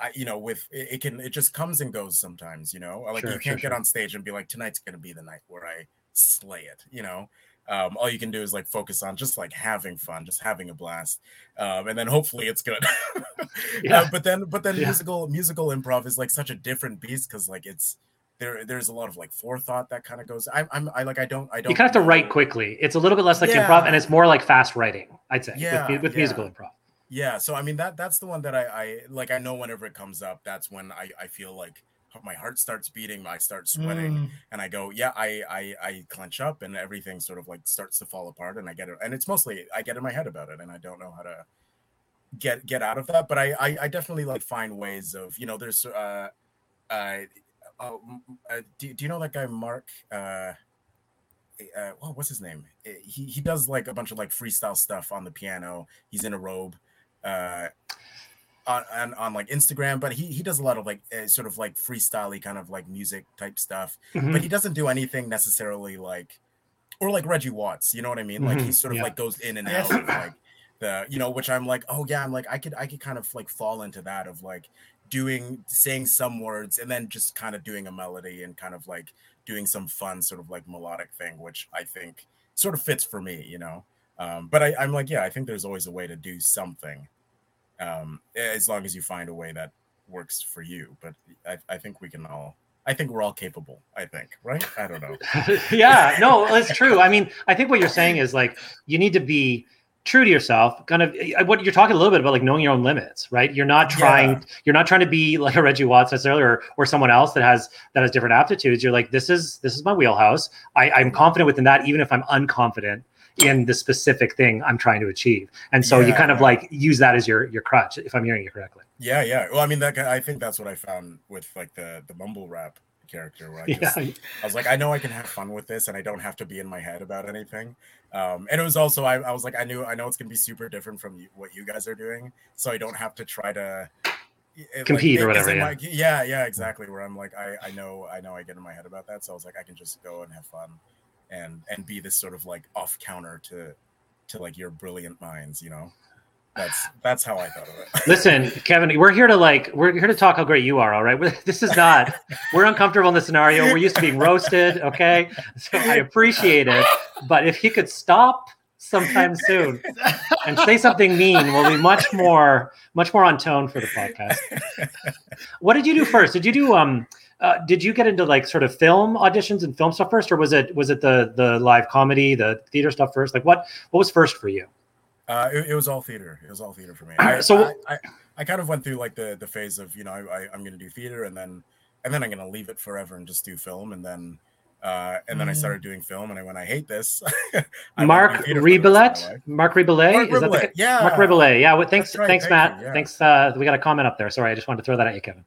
I, you know, with it, it can it just comes and goes sometimes. You know, like Sure, you can't get sure. on stage and be like, tonight's gonna be the night where I slay it. You know, um, all you can do is like focus on just like having fun, just having a blast, um, and then hopefully it's good. Yeah. Uh, but then, but then Yeah. musical musical improv is like such a different beast because like it's there. There's a lot of like forethought that kind of goes. I'm, I'm I like I don't I don't. You kind of have to write quickly. It's a little bit less like Yeah. improv, and it's more like fast writing. I'd say Yeah, with, with musical improv. Yeah, so I mean that that's the one that I, I like. I know whenever it comes up, that's when I, I feel like my heart starts beating, I start sweating, Mm. and I go, yeah, I, I I clench up, and everything sort of like starts to fall apart, and I get it, and it's mostly I get in my head about it, and I don't know how to get get out of that, but I I, I definitely like find ways of you know there's uh uh, uh, uh do, do you know that guy Mark uh uh, well, what's his name? Uh, He he does like a bunch of like freestyle stuff on the piano. He's in a robe, uh, on, on on like Instagram, but he he does a lot of like uh, sort of like freestyle kind of like music type stuff. Mhm. But he doesn't do anything necessarily like or like Reggie Watts. You know what I mean? Like he Mhm, sort of yeah. like goes in and out of like the you know, which I'm like, oh yeah, I'm like I could I could kind of like fall into that of like doing saying some words and then just kind of doing a melody and kind of like doing some fun sort of like melodic thing, which I think sort of fits for me, you know. Um, but I, I'm like, yeah, I think there's always a way to do something, um, as long as you find a way that works for you. But I, I think we can all, I think we're all capable. I think, right? I don't know. yeah, no, it's true. I mean, I think what you're saying is like you need to be true to yourself. Kind of uh, what you're talking a little bit about, like knowing your own limits, right? You're not trying. Yeah. You're not trying to be like a Reggie Watts necessarily, or or someone else that has that has different aptitudes. You're like, this is this is my wheelhouse. I, I'm confident within that, even if I'm unconfident in the specific thing I'm trying to achieve. And so you Yeah, kind of like use that as your your crutch, if I'm hearing you correctly. Yeah, yeah. Well, I mean, that I think that's what I found with like the the mumble rap character. Where I just, Yeah. I was like, I know I can have fun with this, and I don't have to be in my head about anything. Um, and it was also, I, I was like, I knew, I know it's gonna be super different from you, what you guys are doing, so I don't have to try to it- like, Compete or whatever, yeah. my- yeah, yeah, exactly. Where I'm like, I, I know, I know, I get in my head about that, so I was like, I can just go and have fun, and and be this sort of like off counter to to like your brilliant minds, you know. That's that's how I thought of it. Listen, Kevin, we're here to like we're here to talk how great you are. All right, this is not we're uncomfortable in this scenario. We're used to being roasted. Okay, so I appreciate it, but if you could stop sometime soon and say something mean, we'll be much more much more on tone for the podcast. What did you do first? Did you do um? Uh, did you get into like sort of film auditions and film stuff first, or was it was it the the live comedy, the theater stuff first? Like what what was first for you? Uh, it, it was all theater. It was all theater for me. I, so- I, I, I kind of went through like the the phase of you know I, I, I'm going to do theater and then and then I'm going to leave it forever and just do film and then uh, and then I Mm. started doing film and I went I hate this. I Mark do theater for the rest of my Rebillet. Marc Rebillet, Mark is that the yeah. Marc Rebillet, yeah. Well, thanks, right, thanks, thank Matt. you, yeah. Thanks. Uh, we got a comment up there. Sorry, I just wanted to throw that at you, Kevin.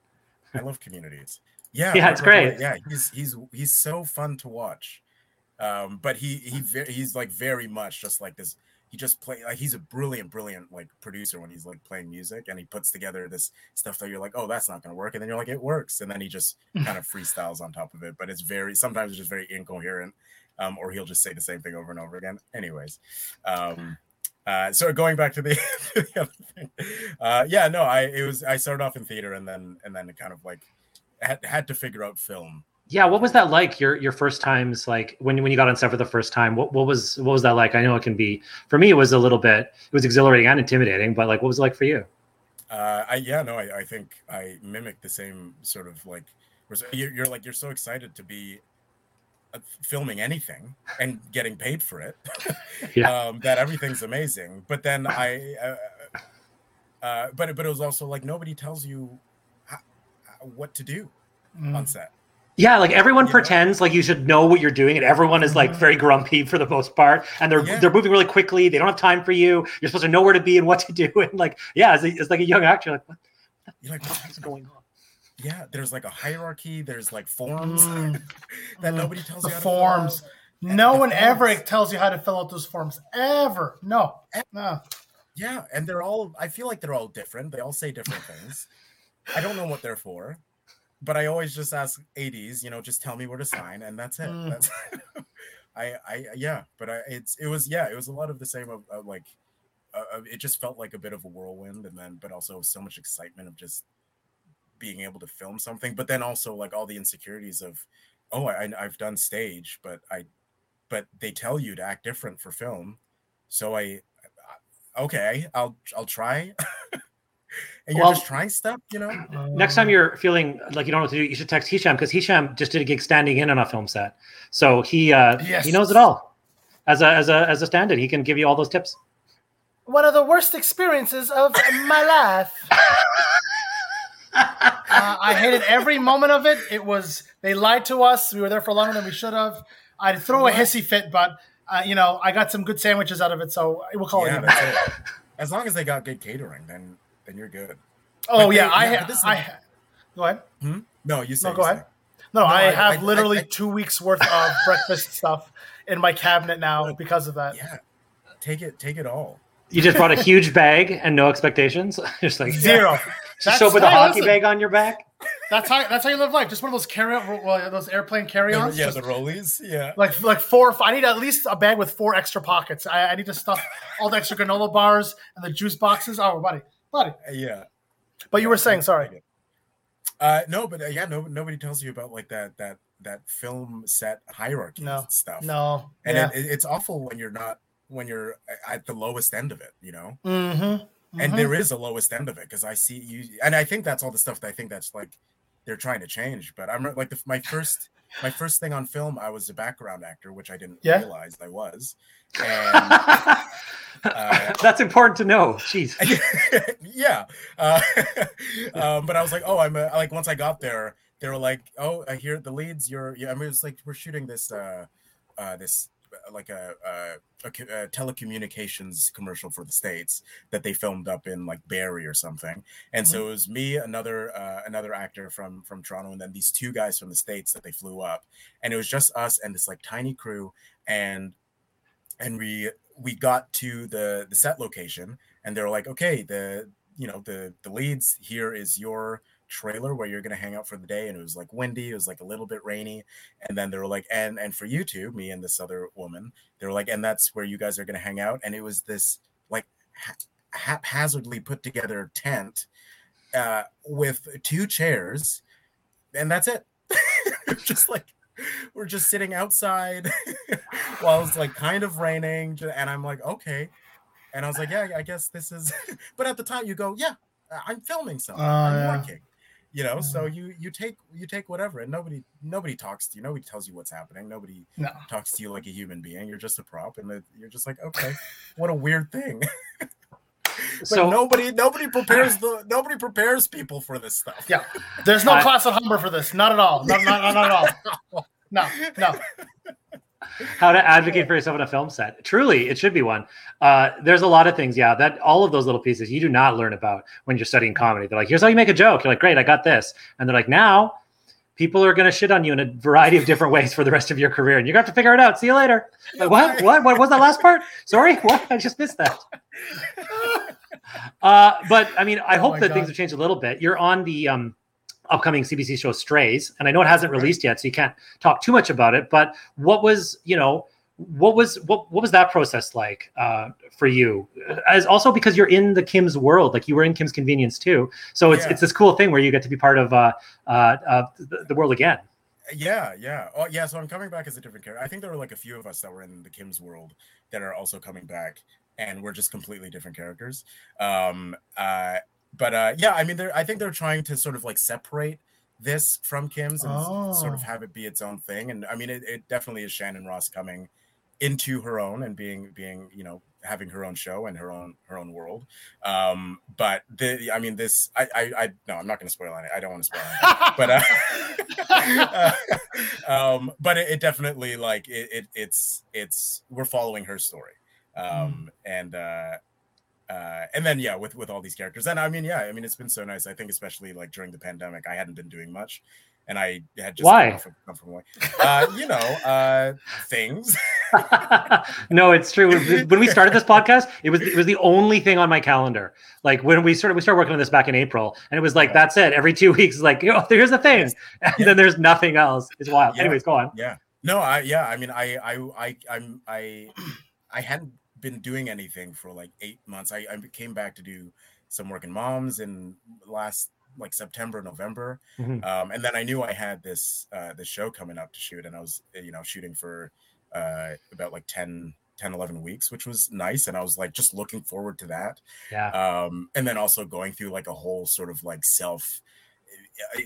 I love communities. Yeah, Yeah, it's great. Yeah, he's he's he's so fun to watch. Um, but he he he's like very much just like this. He just play like he's a brilliant, brilliant like producer when he's like playing music and he puts together this stuff that you're like, oh, that's not gonna work, and then you're like, it works, and then he just kind of freestyles on top of it. But it's very sometimes it's just very incoherent, um, or he'll just say the same thing over and over again. Anyways, um, uh, so going back to the, the other thing, uh, yeah, no, I it was I started off in theater and then and then kind of like had had to figure out film. Yeah, what was that like? Your your first times, like when when you got on set for the first time. What what was what was that like? I know it can be for me. It was a little bit. It was exhilarating and intimidating, but like, what was it like for you? Uh, I yeah, no, I, I think I mimicked the same sort of like you're, you're like you're so excited to be uh, filming anything and getting paid for it Yeah. um, that everything's amazing. But then I, uh, uh, but but it was also like nobody tells you what to do Mm. on set. Yeah, like everyone Yeah. pretends like you should know what you're doing, and everyone is like very grumpy for the most part, and they're Yeah. they're moving really quickly. They don't have time for you. You're supposed to know where to be and what to do, and like yeah, it's, a, as like a young actor, like what You're like, the heck's going on? yeah, there's like a hierarchy. There's like forms Mm. that Mm. nobody tells the you. how to fill out. forms. No the one ever tells you how to fill out those forms ever. No, no. Yeah, and they're all. I feel like they're all different. They all say different things. I don't know what they're for, but I always just ask ADs. You know, just tell me where to sign, and that's it. Mm. That's. I I yeah, but I it's it was yeah it was a lot of the same of, of like, uh, uh, it just felt like a bit of a whirlwind, and then but also so much excitement of just being able to film something, but then also like all the insecurities of, oh I I've done stage, but I, but they tell you to act different for film, so I okay, I'll I'll try. and you're Well- just trying stuff, you know. Next time you're feeling like you don't know what to do, you should text Hisham because Hisham just did a gig standing in on a film set, so he uh, Yes. he knows it all. As a as a as a stand-in, he can give you all those tips. One of the worst experiences of my life. Uh, I hated every moment of it. It was they lied to us. We were there for longer than we should have. I'd throw a hissy fit, but uh, you know I got some good sandwiches out of it, so we'll call Yeah, it. even. that's it. As long as they got good catering, then then you're good. Oh But yeah, they- I, yeah, ha- this I ha- go ahead. Hmm? No, you say. No, go you ahead. say. No, No, I, I- have I- literally I- two weeks worth of breakfast stuff in my cabinet now because of that. Yeah, take it, take it all. You just brought a huge bag and no expectations, just like Zero. Just show up with a hockey listen. bag on your back. That's how that's how you live life. Just one of those carry well, those airplane carry-ons. yeah, Just the rollies. Yeah. like like four. I need at least a bag with four extra pockets. I, I need to stuff all the extra granola bars and the juice boxes. Oh, buddy, buddy. yeah. But you were saying, sorry. Uh, no, but uh, yeah, no, nobody tells you about like that that that film set hierarchy No, stuff. No. and yeah. it, it- it's awful when you're not when you're at the lowest end of it. You know, mm-hmm. and there is a lowest end of it because I see you, and I think that's all the stuff that I think that's like they're trying to change. But I'm like the, my first my first thing on film, I was a background actor, which I didn't Yeah. realize I was. And uh, That's important to know. Jeez. yeah. Uh, um, but I was like, oh, I'm a, like once I got there, they were like, oh, I hear the leads. You're, yeah. I mean, it's like we're shooting this, uh, uh, this like a, a, a, a telecommunications commercial for the states that they filmed up in like Barrie or something. And so it was me, another uh, another actor from from Toronto, and then these two guys from the states that they flew up, and it was just us and this like tiny crew, and and we we got to the the set location and they're like okay the you know the the leads here is your trailer where you're going to hang out for the day and it was like windy it was like a little bit rainy and then they were like and and for you two me and this other woman they were like and that's where you guys are going to hang out and it was this like ha- haphazardly put together tent uh with two chairs and that's it. Just like we're just sitting outside while it's like kind of raining and i'm like okay and i was like yeah i guess this is but at the time you go yeah i'm filming something. Oh, i'm yeah. working you know so you you take you take whatever and nobody nobody talks to you nobody tells you what's happening nobody No. talks to you like a human being you're just a prop and you're just like okay what a weird thing but So- nobody nobody prepares the nobody prepares people for this stuff Yeah. There's no I- class at Humber for this. Not at all. Not, not, not, not at all. No, no. How to advocate for yourself on a film set. Truly, it should be one. Uh, there's a lot of things, yeah, that all of those little pieces you do not learn about when you're studying comedy. They're like, here's how you make a joke. You're like, great, I got this. And they're like, now people are going to shit on you in a variety of different ways for the rest of your career. And you're going to have to figure it out. See you later. Like, what? What? What was that last part? Sorry? What? I just missed that. Uh, but I mean, I Oh hope that God. things have changed a little bit. You're on the um, upcoming CBC show Strays, and I know it hasn't released yet, so you can't talk too much about it. But what was, you know, what was what what was that process like uh, for you? As also because you're in the Kim's world, like you were in Kim's Convenience too. So it's Yeah. it's this cool thing where you get to be part of uh, uh, uh, the, the world again. Yeah, yeah. Oh, yeah. So I'm coming back as a different character. I think there were like a few of us that were in the Kim's world that are also coming back, and we're just completely different characters. Um, uh, but uh, yeah, I mean, they're I think they're trying to sort of like separate this from Kim's and s- sort of Oh. have it be its own thing. And I mean, it, it definitely is Shannon Ross coming into her own and being being you know having her own show and her own her own world um but the i mean this i i, I no i'm not going to spoil it i don't want to spoil it but uh, um but it, it definitely like it, it it's it's we're following her story um and uh uh and then yeah with with all these characters and i mean yeah i mean it's been so nice i think especially like during the pandemic i hadn't been doing much and i had just Why? come from, from away. uh you know uh things no, it's true. When we started this podcast, it was it was the only thing on my calendar. Like when we started, we started working on this back in April, and it was like that's it. Every two weeks, like oh, here's the thing, and Yeah. then there's nothing else. It's wild. Yeah. Anyways, go on. Yeah. No, I yeah, I mean I I I I'm I I hadn't been doing anything for like 8 months. I I came back to do some work in moms in last like September, November. Mhm. Um and then I knew I had this uh this show coming up to shoot and I was you know shooting for uh about like 10 10 11 weeks which was nice and I was like just looking forward to that Yeah. um and then also going through like a whole sort of like self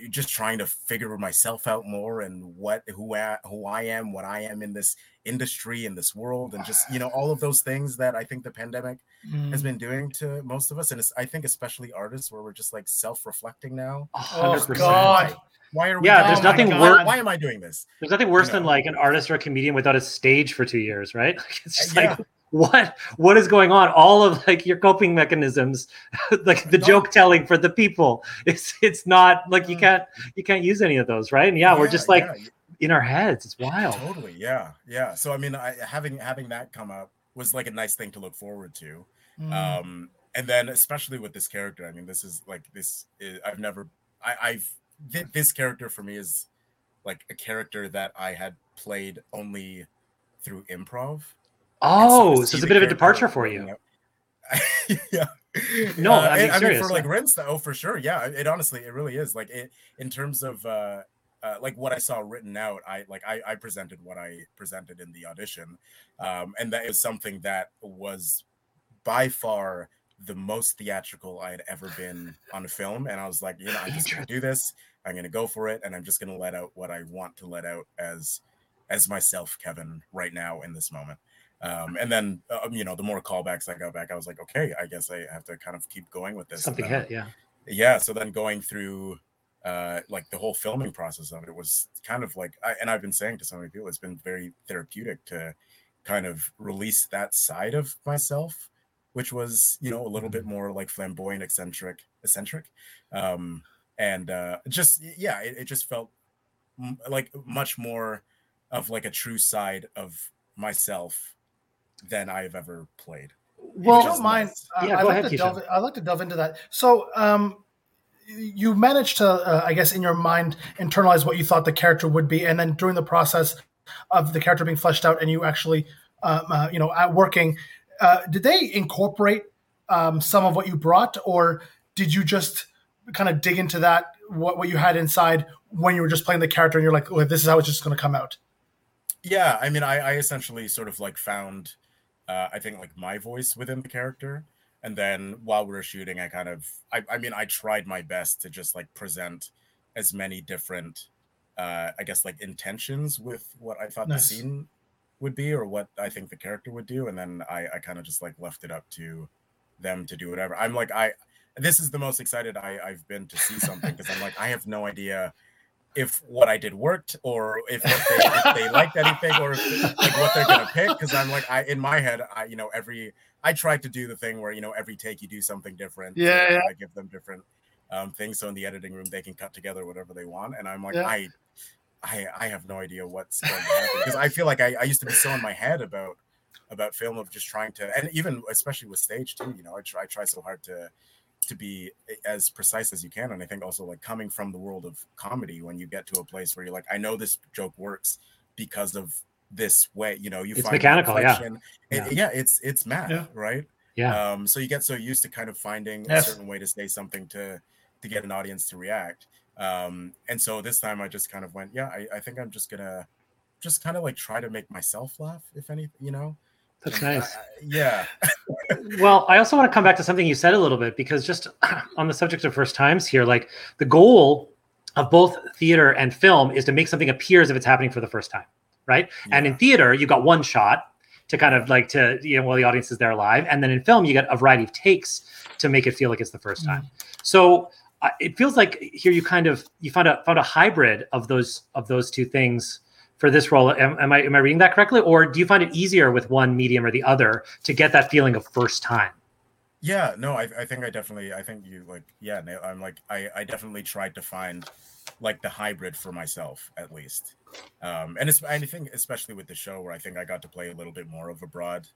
just trying to figure myself out more and what who I, who I am what I am in this industry in this world and just you know all of those things that I think the pandemic Mm. has been doing to most of us and it's, I think especially artists where we're just like self-reflecting now Oh 100%. God. why are we Yeah, there's this? nothing worse. why am I doing this There's nothing worse You than like an artist or a comedian without a stage for two years, right? Like, it's just Yeah. like what what is going on? All of like your coping mechanisms, like the No. joke telling for the people. It's it's not like you Mm. can't you can't use any of those, right? And yeah, we're just like yeah, in our heads. It's wild. Totally, yeah, yeah. So I mean, I, having having that come up was like a nice thing to look forward to. Mm. Um, and then especially with this character, I mean, this is like this. Is, I've never, I, I've th- this character for me is like a character that I had played only through improv. Oh, so it's a bit of a departure for you. yeah. No, Uh, I'm being I mean, for like rents, oh, for sure. Yeah, it honestly, it really is. Like, it in terms of uh, uh, like what I saw written out, I like I, I presented what I presented in the audition, um, and that is something that was by far the most theatrical I had ever been on a film. And I was like, you know, I'm just gonna do this. I'm gonna go for it, and I'm just gonna let out what I want to let out as as myself, Kevin, right now in this moment. Um, and then, um, you know, the more callbacks I got back, I was like, okay, I guess I have to kind of keep going with this. Something then- hit, yeah. yeah so then going through uh like the whole filming process of it was kind of like I, and i've been saying to so many people it's been very therapeutic to kind of release that side of myself which was you know a little bit more like flamboyant eccentric eccentric um and uh just yeah it, it just felt m- like much more of like a true side of myself than i've ever played Well, Which if you is don't mind, nice. uh, Yeah, I'd go like ahead, to Keisha. delve. I'd like to delve into that. So, um, you managed to, uh, I guess, in your mind, internalize what you thought the character would be, and then during the process of the character being fleshed out, and you actually, um, uh, you know, at working, uh, did they incorporate um, some of what you brought, or did you just kind of dig into that what what you had inside when you were just playing the character, and you're like, oh, this is how it's just going to come out? yeah i mean i, I essentially sort of like found uh, i think like my voice within the character. And then while we were shooting i kind of I, I mean i tried my best to just like present as many different uh i guess like intentions with what i thought Nice. the scene would be or what i think the character would do. And then i i kind of just like left it up to them to do whatever. I'm like i this is the most excited i i've been to see something because i'm like i have no idea if what I did worked or if, they, if they liked anything or if, like what they're gonna pick. Because I'm like, I in my head, I you know every I tried to do the thing where you know every take you do something different. Yeah, yeah. kinda give them different um, things. So in the editing room, they can cut together whatever they want. And I'm like, Yeah. I, I, I have no idea what's going to happen because I feel like I, I used to be so in my head about about film of just trying to and even especially with stage too. You know, I try I try so hard to to be as precise as you can. And I think also like coming from the world of comedy, when you get to a place where you're like, I know this joke works because of this way, you know, you It's find mechanical, yeah. inflection. It- yeah. it's it's math, Yeah. right? Yeah. Um, so you get so used to kind of finding Yes. a certain way to say something to to get an audience to react. Um, and so this time I just kind of went, yeah, I, I think I'm just gonna just kind of like try to make myself laugh, if any, you know. That's nice. I- yeah. well, I also want to come back to something you said a little bit because just on the subject of first times here, like the goal of both theater and film is to make something appear as if it's happening for the first time, right? And in theater, you got one shot to kind of like to you know while the audience is there live, and then in film, you get a variety of takes to make it feel like it's the first time. So uh, it feels like here you kind of you found a found a hybrid of those of those two things for this role. Am, am I am I reading that correctly, or do you find it easier with one medium or the other to get that feeling of first time? Yeah, no, I, I think I definitely, I think you like, yeah, I'm like, I, I definitely tried to find like the hybrid for myself at least. Um, and it's, I think especially with the show where I think I got to play a little bit more of a broad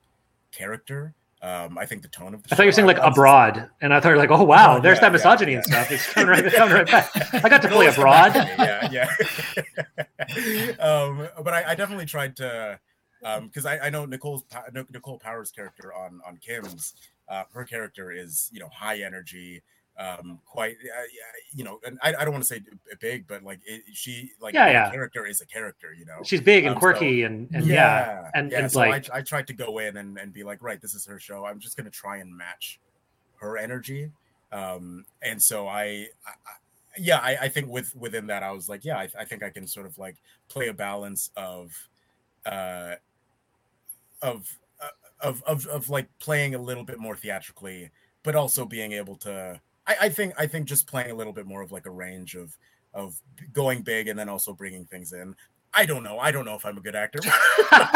character. Um, I think the tone of the I thought you were saying like abroad, and I thought like, oh wow, Oh, there's yeah, that misogyny yeah. and stuff. It's coming right, coming right back. I got to play abroad. yeah, yeah. um, but I, I definitely tried to, because I, I know Nicole's Nicole Powers' character on on Kim's, uh, her character is you know high energy, um, quite uh, yeah, you know, and I, I don't want to say big, but like it, she like Yeah, yeah. character is a character, you know. She's big and Um, so- quirky and, and yeah, and, yeah, and so like I, I tried to go in and, and be like, right, this is her show. I'm just gonna try and match her energy. Um, and so I, I I- yeah, I, I think with within that, I was like, yeah, I, I think I can sort of like play a balance of, uh, of, uh, of, of, of like playing a little bit more theatrically, but also being able to, I, I think, I think just playing a little bit more of like a range of, of going big and then also bringing things in I don't know. I don't know if I'm a good actor. like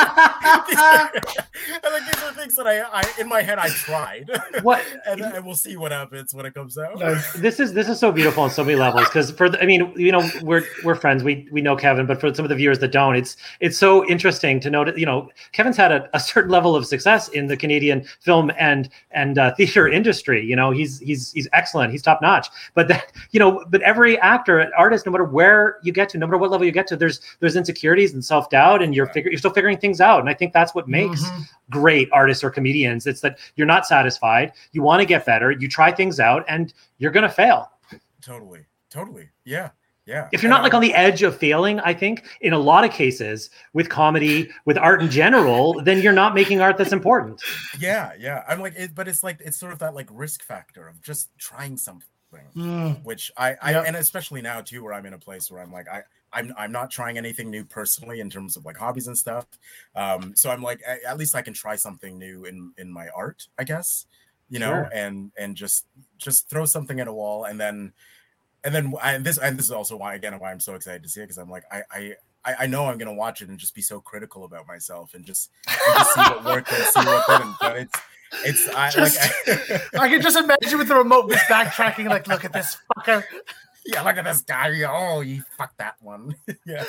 these are things that I, I in my head I tried. What? And, and we'll see what happens when it comes out. this is this is so beautiful on so many levels because for the, I mean you know we're we're friends. We we know Kevin but for some of the viewers that don't it's it's so interesting to know that you know Kevin's had a, a certain level of success in the Canadian film and and uh, theater industry. You know he's he's he's excellent. He's top notch. But that you know but every actor artist no matter where you get to no matter what level you get to there's there's insecurities and self doubt and you're figure, you're still figuring things out. And I think that's what makes Mhm. great artists or comedians it's that you're not satisfied you want to get better you try things out and you're going to fail Totally, totally, yeah, yeah. if you're not like um, on the edge of failing i think in a lot of cases with comedy with art in general then you're not making art that's important yeah, yeah. I'm like, it, but it's like it's sort of that like risk factor of just trying something, Mm. which I, I Yep. and especially now too, where I'm in a place where I'm like, I, I'm, I'm not trying anything new personally in terms of like hobbies and stuff. Um, so I'm like, at least I can try something new in in my art, I guess, you know, Sure. and and just just throw something at a wall, and then and then and this and this is also why again why I'm so excited to see it because I'm like I I. I I know I'm gonna watch it and just be so critical about myself and just, and just see what worked and see what didn't. But it's it's I, Just- like I can just imagine with the remote just backtracking, like, look at this fucker. yeah, look at this guy. Oh, you fucked that one. yeah.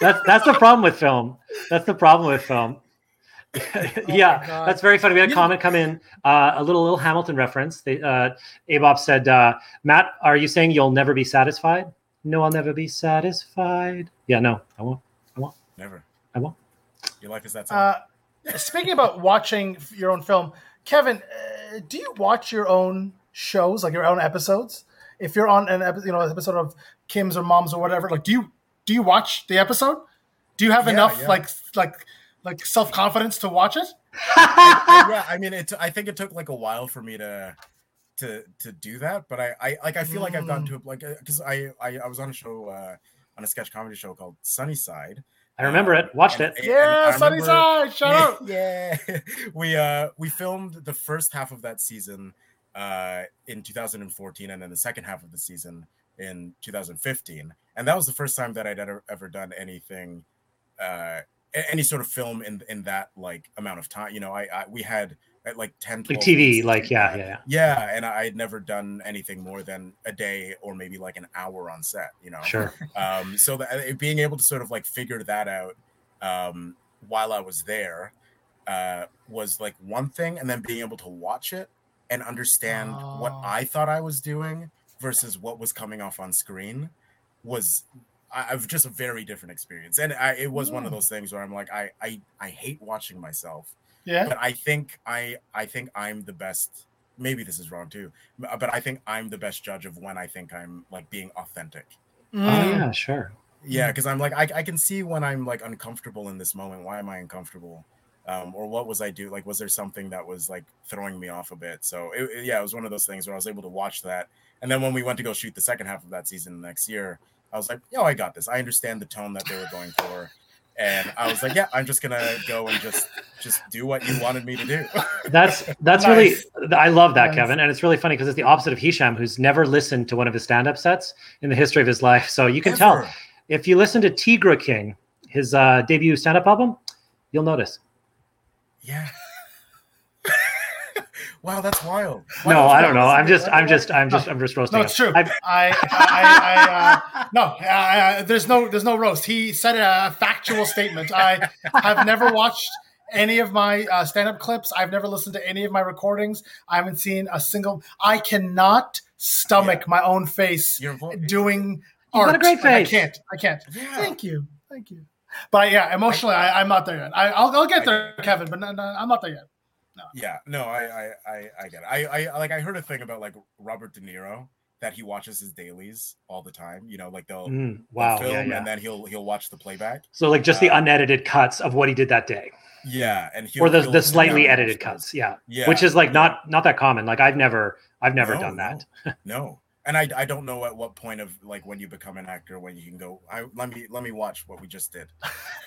that's that's the problem with film that's the problem with film yeah God. that's very funny we had a You- comment come in uh, a little little hamilton reference they, uh, abop said uh, matt are you saying you'll never be satisfied no i'll never be satisfied yeah no i won't I won't. Never. I won't. Your life is that simple. Uh, speaking about watching your own film, Kevin, uh, do you watch your own shows, like your own episodes? If you're on an episode, you know, episode of Kim's or Mom's or whatever, like, do you do you watch the episode? Do you have Yeah, enough yeah. like like like self confidence to watch it? I- yeah, I mean, it. I think it took like a while for me to to to do that, but I I like I feel like I've gotten to it like because I, I I was on a show uh on a sketch comedy show called Sunnyside. I remember it. Watched And- it. And Yeah, I Sunny remember- Side, shout out. yeah. We uh we filmed the first half of that season uh in 2014 and then the second half of the season in 2015 and that was the first time that i'd ever ever done anything uh any sort of film in in that like amount of time. You know i, I we had at like 10 like tv like yeah yeah yeah. Yeah and i had never done anything more than a day or maybe like an hour on set you know? Sure. Um so that uh, being able to sort of like figure that out um while i was there uh was like one thing and then being able to watch it and understand what Oh. i thought i was doing versus what was coming off on screen was I, I've just a very different experience. And I, it was one of Mm. those things where i'm like I, I i hate watching myself Yeah. but i think i i think i'm the best maybe this is wrong too but i think i'm the best judge of when i think i'm like being authentic. Oh Mm. yeah sure. Yeah because i'm like I, I can see when i'm like uncomfortable in this moment why am i uncomfortable? Um, or what was i do like was there something that was like throwing me off a bit? So it, it- yeah it was one of those things where i was able to watch that and then when we went to go shoot the second half of that season next year i was like yo i got this. I understand the tone that they were going for and i was like yeah i'm just gonna go and just just do what you wanted me to do That's that's Nice. really I love that Nice. Kevin, and it's really funny because it's the opposite of Hisham, who's never listened to one of his stand-up sets in the history of his life. So you can tell if you listen to Tigra King, his uh, debut stand-up album, you'll notice. yeah wow that's wild no, I don't know. I'm just. I'm just, I'm just, I'm just roasting. No, it's true. I- I, I, I, uh, no, there's no, there's no roast. He said a factual statement. I have never watched any of my uh, stand-up clips. I've never listened to any of my recordings. I haven't seen a single. I cannot stomach my own face doing You've art. got a great Like, I can't. I can't. Yeah. Thank you. Thank you. But yeah, emotionally, I, I'm not there yet. I, I'll, I'll get there, Kevin. But no, no, I'm not there yet. Yeah, no, I, I, I, I get it. I, I, like, I heard a thing about like Robert De Niro that he watches his dailies all the time. You know, like they'll, Mm, they'll wow. film Yeah, yeah. and then he'll, he'll watch the playback. So like just the Uh, unedited cuts of what he did that day, Yeah, and he'll, or the he'll the slightly edited cuts. Yeah, Yeah, which is like yeah. not not that common. Like I've never, I've never No, done no. that. No, and I, I don't know at what point of like when you become an actor when you can go. I let me let me watch what we just did.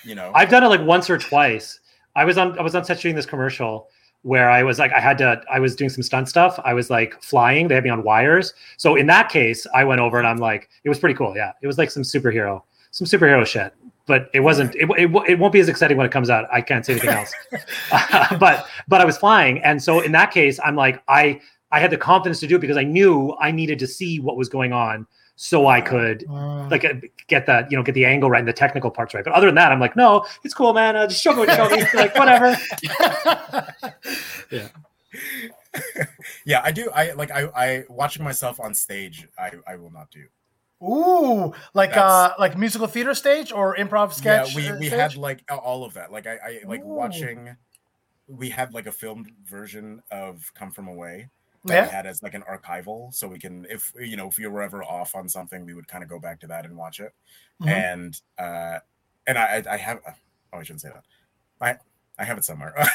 You know, I've done it like once or twice. I was on I was on set shooting this commercial where I was like I had to I was doing some stunt stuff. I was like flying. They had me on wires. So in that case, I went over and I'm like, it was pretty cool. Yeah, it was like some superhero, some superhero shit. but it wasn't. It, it, it won't be as exciting when it comes out. I can't say anything else. but but I was flying, and so in that case, I'm like I I had the confidence to do it because I knew I needed to see what was going on so I could Uh, like uh, get that you know get the angle right and the technical parts right. But other than that, I'm like, no, it's cool, man. Uh, just show me, show me. like whatever. yeah, yeah, I do. I like I I watching myself on stage. I I will not do. Ooh, like That's- uh, like musical theater stage or improv sketch. yeah, we uh, we stage? had like all of that. Like I, I like Ooh. watching. We had like a filmed version of Come From Away that Yeah. we had as like an archival, so we can if you know if you were ever off on something, we would kind of go back to that and watch it. Mhm. And uh, and I I have oh I shouldn't say that. I I have it somewhere.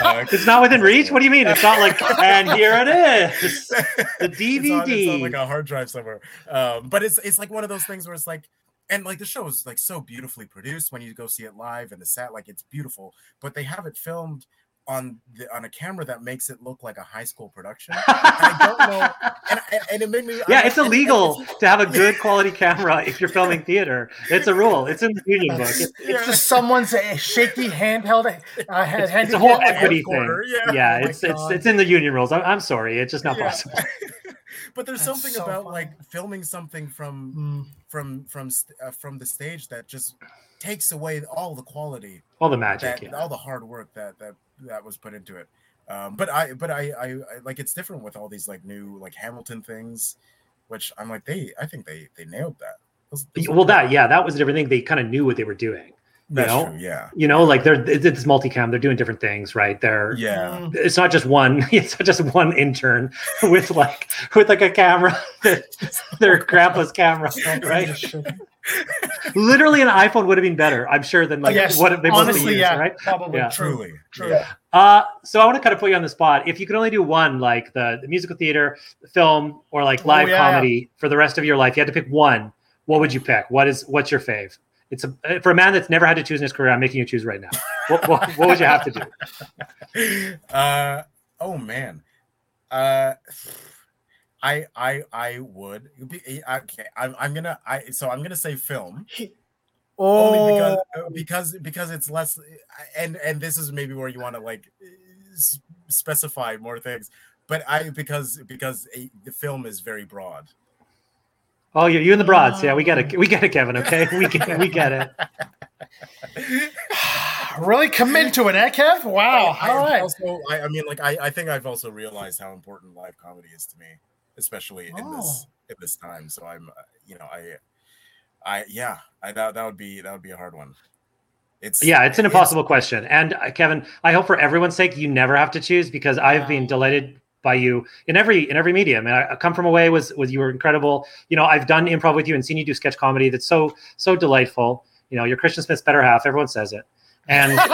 Uh, It's not within reach. What do you mean? It's not like and here it is. The It's on, DVD. it's on like a hard drive somewhere. Um, but it's it's like one of those things where it's like, and like the show is like so beautifully produced when you go see it live, and the set like it's beautiful. But they have it filmed on the on a camera that makes it look like a high school production. And I don't know, and, and, and it made me. Yeah, I- it's and- and illegal it's- to have a good quality camera if you're filming theater. It's a rule. It's in the union book. It's, It's just someone's shaky handheld. Uh, it's, hand, it's a whole equity thing. Yeah, yeah. Oh it's it's it's in the union rules. I'm, I'm sorry, it's just not Yeah. possible. but there's That's something so about funny. like filming something from Mm. from from uh, from the stage that just takes away all the quality All the magic. that Yeah. all the hard work that that that was put into it. Um, but I but I, I I like it's different with all these like new like Hamilton things, which I'm like they I think they they nailed that. Those- those Well, that yeah, that was a different thing. They kind of knew what they were doing. You that's know, true. Yeah, you know, like they're it's it's multicam. They're doing different things, right? They're yeah. Mm. it's not just one it's not just one intern with like with like a camera their grandpa's camera right literally an iphone would have been better i'm sure than like yes, what they mostly honestly, use, yeah, right probably Yeah. true. Truly, True. Yeah. uh so i want to kind of put you on the spot if you could only do one like the, the musical theater the film or like Oh, live yeah. comedy for the rest of your life you had to pick one what would you pick what is what's your fave it's a for a man that's never had to choose in his career i'm making you choose right now. What, what, what would you have to do? Uh oh man. Uh i i i would be okay i'm, I'm gonna i so i'm gonna say film. Only because Oh, uh, because because it's less and and this is maybe where you want to like s- specify more things but i because because a, the film is very broad oh you, you and the broads yeah we get it we get it kevin okay we get, we get it really commit to it, eh, Kev? Wow. I, All right. also I, I mean like I, I think i've also realized how important live comedy is to me especially in this Oh. in this time so i'm uh, you know i i yeah i that, that would be that would be a hard one it's Yeah, it's an impossible question. And uh, Kevin, I hope for everyone's sake you never have to choose because I've been delighted by you in every in every medium. And I, I come from away was was you were incredible. You know, I've done improv with you and seen you do sketch comedy that's so so delightful. You know, you're Christian Smith's better half. Everyone says it. And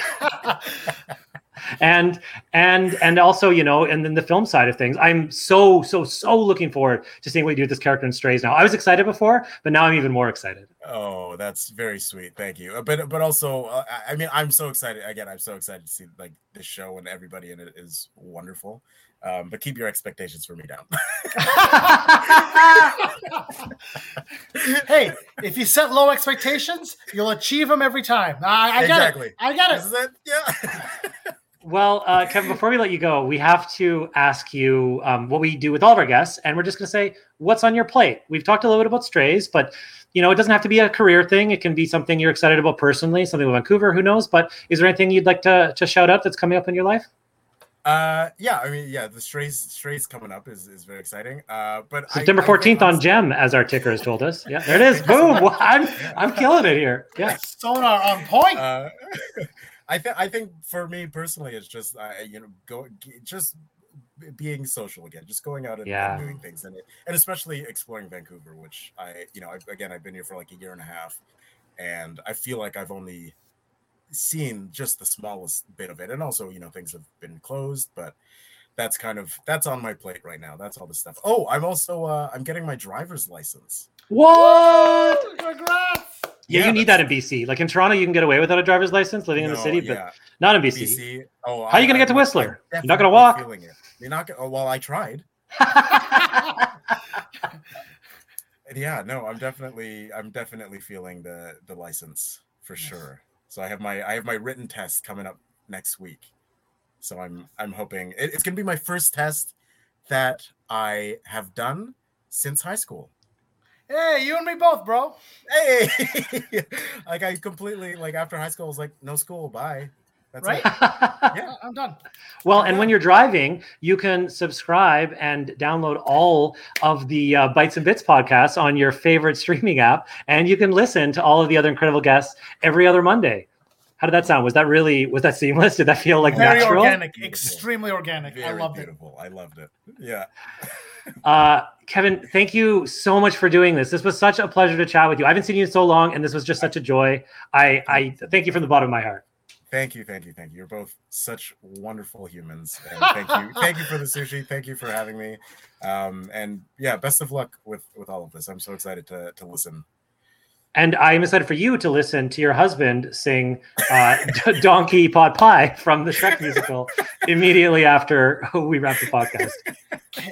and and and also you know and then the film side of things i'm so so so looking forward to seeing what you do with this character in strays now i was excited before but now i'm even more excited Oh, that's very sweet. Thank you. But but also, uh, I- I mean, I'm so excited. Again, I'm so excited to see like this show and everybody in it is wonderful. Um, but keep your expectations for me down. hey, if you set low expectations, you'll achieve them every time. I, I got Exactly. it. I got This it. is it. Yeah. Well, uh, Kevin, before we let you go, we have to ask you um, what we do with all of our guests, and we're just going to say, "What's on your plate?" We've talked a little bit about strays, but you know, it doesn't have to be a career thing. It can be something you're excited about personally, something with Vancouver. Who knows? But is there anything you'd like to to shout out that's coming up in your life? Uh, yeah. I mean, yeah. The strays strays coming up is is very exciting. Uh, but September 14th on Gem, as our ticker has told us. Yeah, there it is. Boom! Well, I'm I'm killing it here. Yeah. Sonar on point. Uh, I think I think for me personally, it's just uh, you know go just being social again, just going out and, and Yeah. doing things, and and especially exploring Vancouver, which I you know I, again I've been here for like a year and a half, and I feel like I've only seen just the smallest bit of it, and also you know things have been closed, but that's kind of that's on my plate right now. That's all the stuff. Oh, I'm also uh, I'm getting my driver's license. What? Congrats. Yeah, Yeah, you need that in BC. Like in Toronto, you can get away without a driver's license living in the No, city, yeah. but not in BC. BC. Oh, How are you gonna I- get to Whistler? I'm You're not gonna walk? Feeling it. You're not gonna. Oh, well, I tried. yeah, no, I'm definitely I'm definitely feeling the the license for sure. So I have my I have my written test coming up next week. So I'm I'm hoping it, it's gonna be my first test that I have done since high school. Hey, you and me both, bro. Hey, like I completely like after high school I was like no school, bye. That's Right? it. Yeah, I'm done. Well, and when you're driving, you can subscribe and download all of the uh, Bites and Bits podcasts on your favorite streaming app, and you can listen to all of the other incredible guests every other Monday. How did that sound? Was that really was that seamless? Did that feel like Very natural? organic, Beautiful. extremely organic. I Very loved it. I loved it. Yeah. Uh, Kevin, thank you so much for doing this. This was such a pleasure to chat with you. I haven't seen you in so long, and this was just such a joy. I, I thank you from the bottom of my heart. Thank you, thank you, thank you. You're both such wonderful humans. And thank you. thank you for the sushi. Thank you for having me. Um, and yeah, best of luck with with all of this. I'm so excited to to listen. And I'm excited for you to listen to your husband sing uh, D- Donkey Pot Pie from the Shrek musical immediately after we wrap the podcast.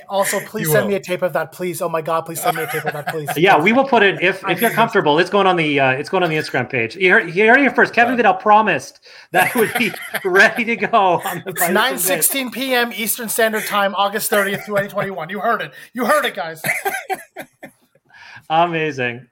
Also, please You send will. me a tape of that, please. Oh my god, please send me a tape of that, please. Yeah, we will put it if if you're comfortable. It's going on the uh, it's going on the Instagram page. You heard, you heard it first. Kevin Vidal promised that it would be ready to go on the It's Bites and 9 16 p.m. Eastern Standard Time, August 30th, 2021. You heard it. You heard it, guys. Amazing.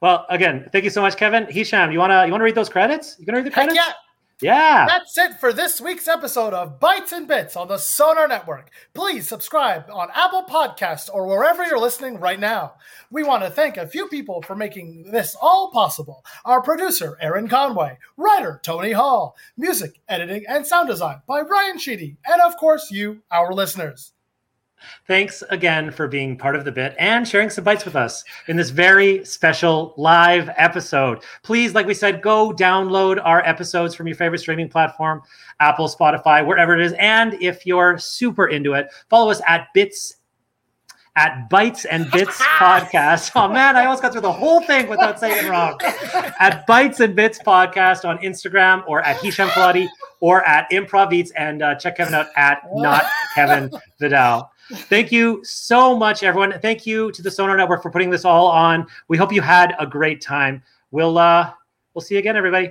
Well, again, thank you so much, Kevin. Hisham, you wanna you wanna read those credits? You gonna read the credits? Heck yeah. Yeah. That's it for this week's episode of Bites and Bits on the Sonar Network. Please subscribe on Apple Podcasts or wherever you're listening right now. We want to thank a few people for making this all possible. Our producer, Aaron Conway, writer, Tony Hall, music, editing, and sound design by Ryan Sheedy, and of course, you, our listeners. Thanks again for being part of the bit and sharing some bites with us in this very special live episode. Please, like we said, go download our episodes from your favorite streaming platform, Apple, Spotify, wherever it is. And if you're super into it, follow us at Bits at Bites and Bits Podcast. Oh man, I almost got through the whole thing without saying it wrong. At Bites and Bits Podcast on Instagram or at Hisham Kelati or at Improv Eats and uh, check Kevin out at not Kevin Vidal. Thank you so much, everyone. Thank you to the Sonar Network for putting this all on. We hope you had a great time. We'll uh we'll see you again, everybody.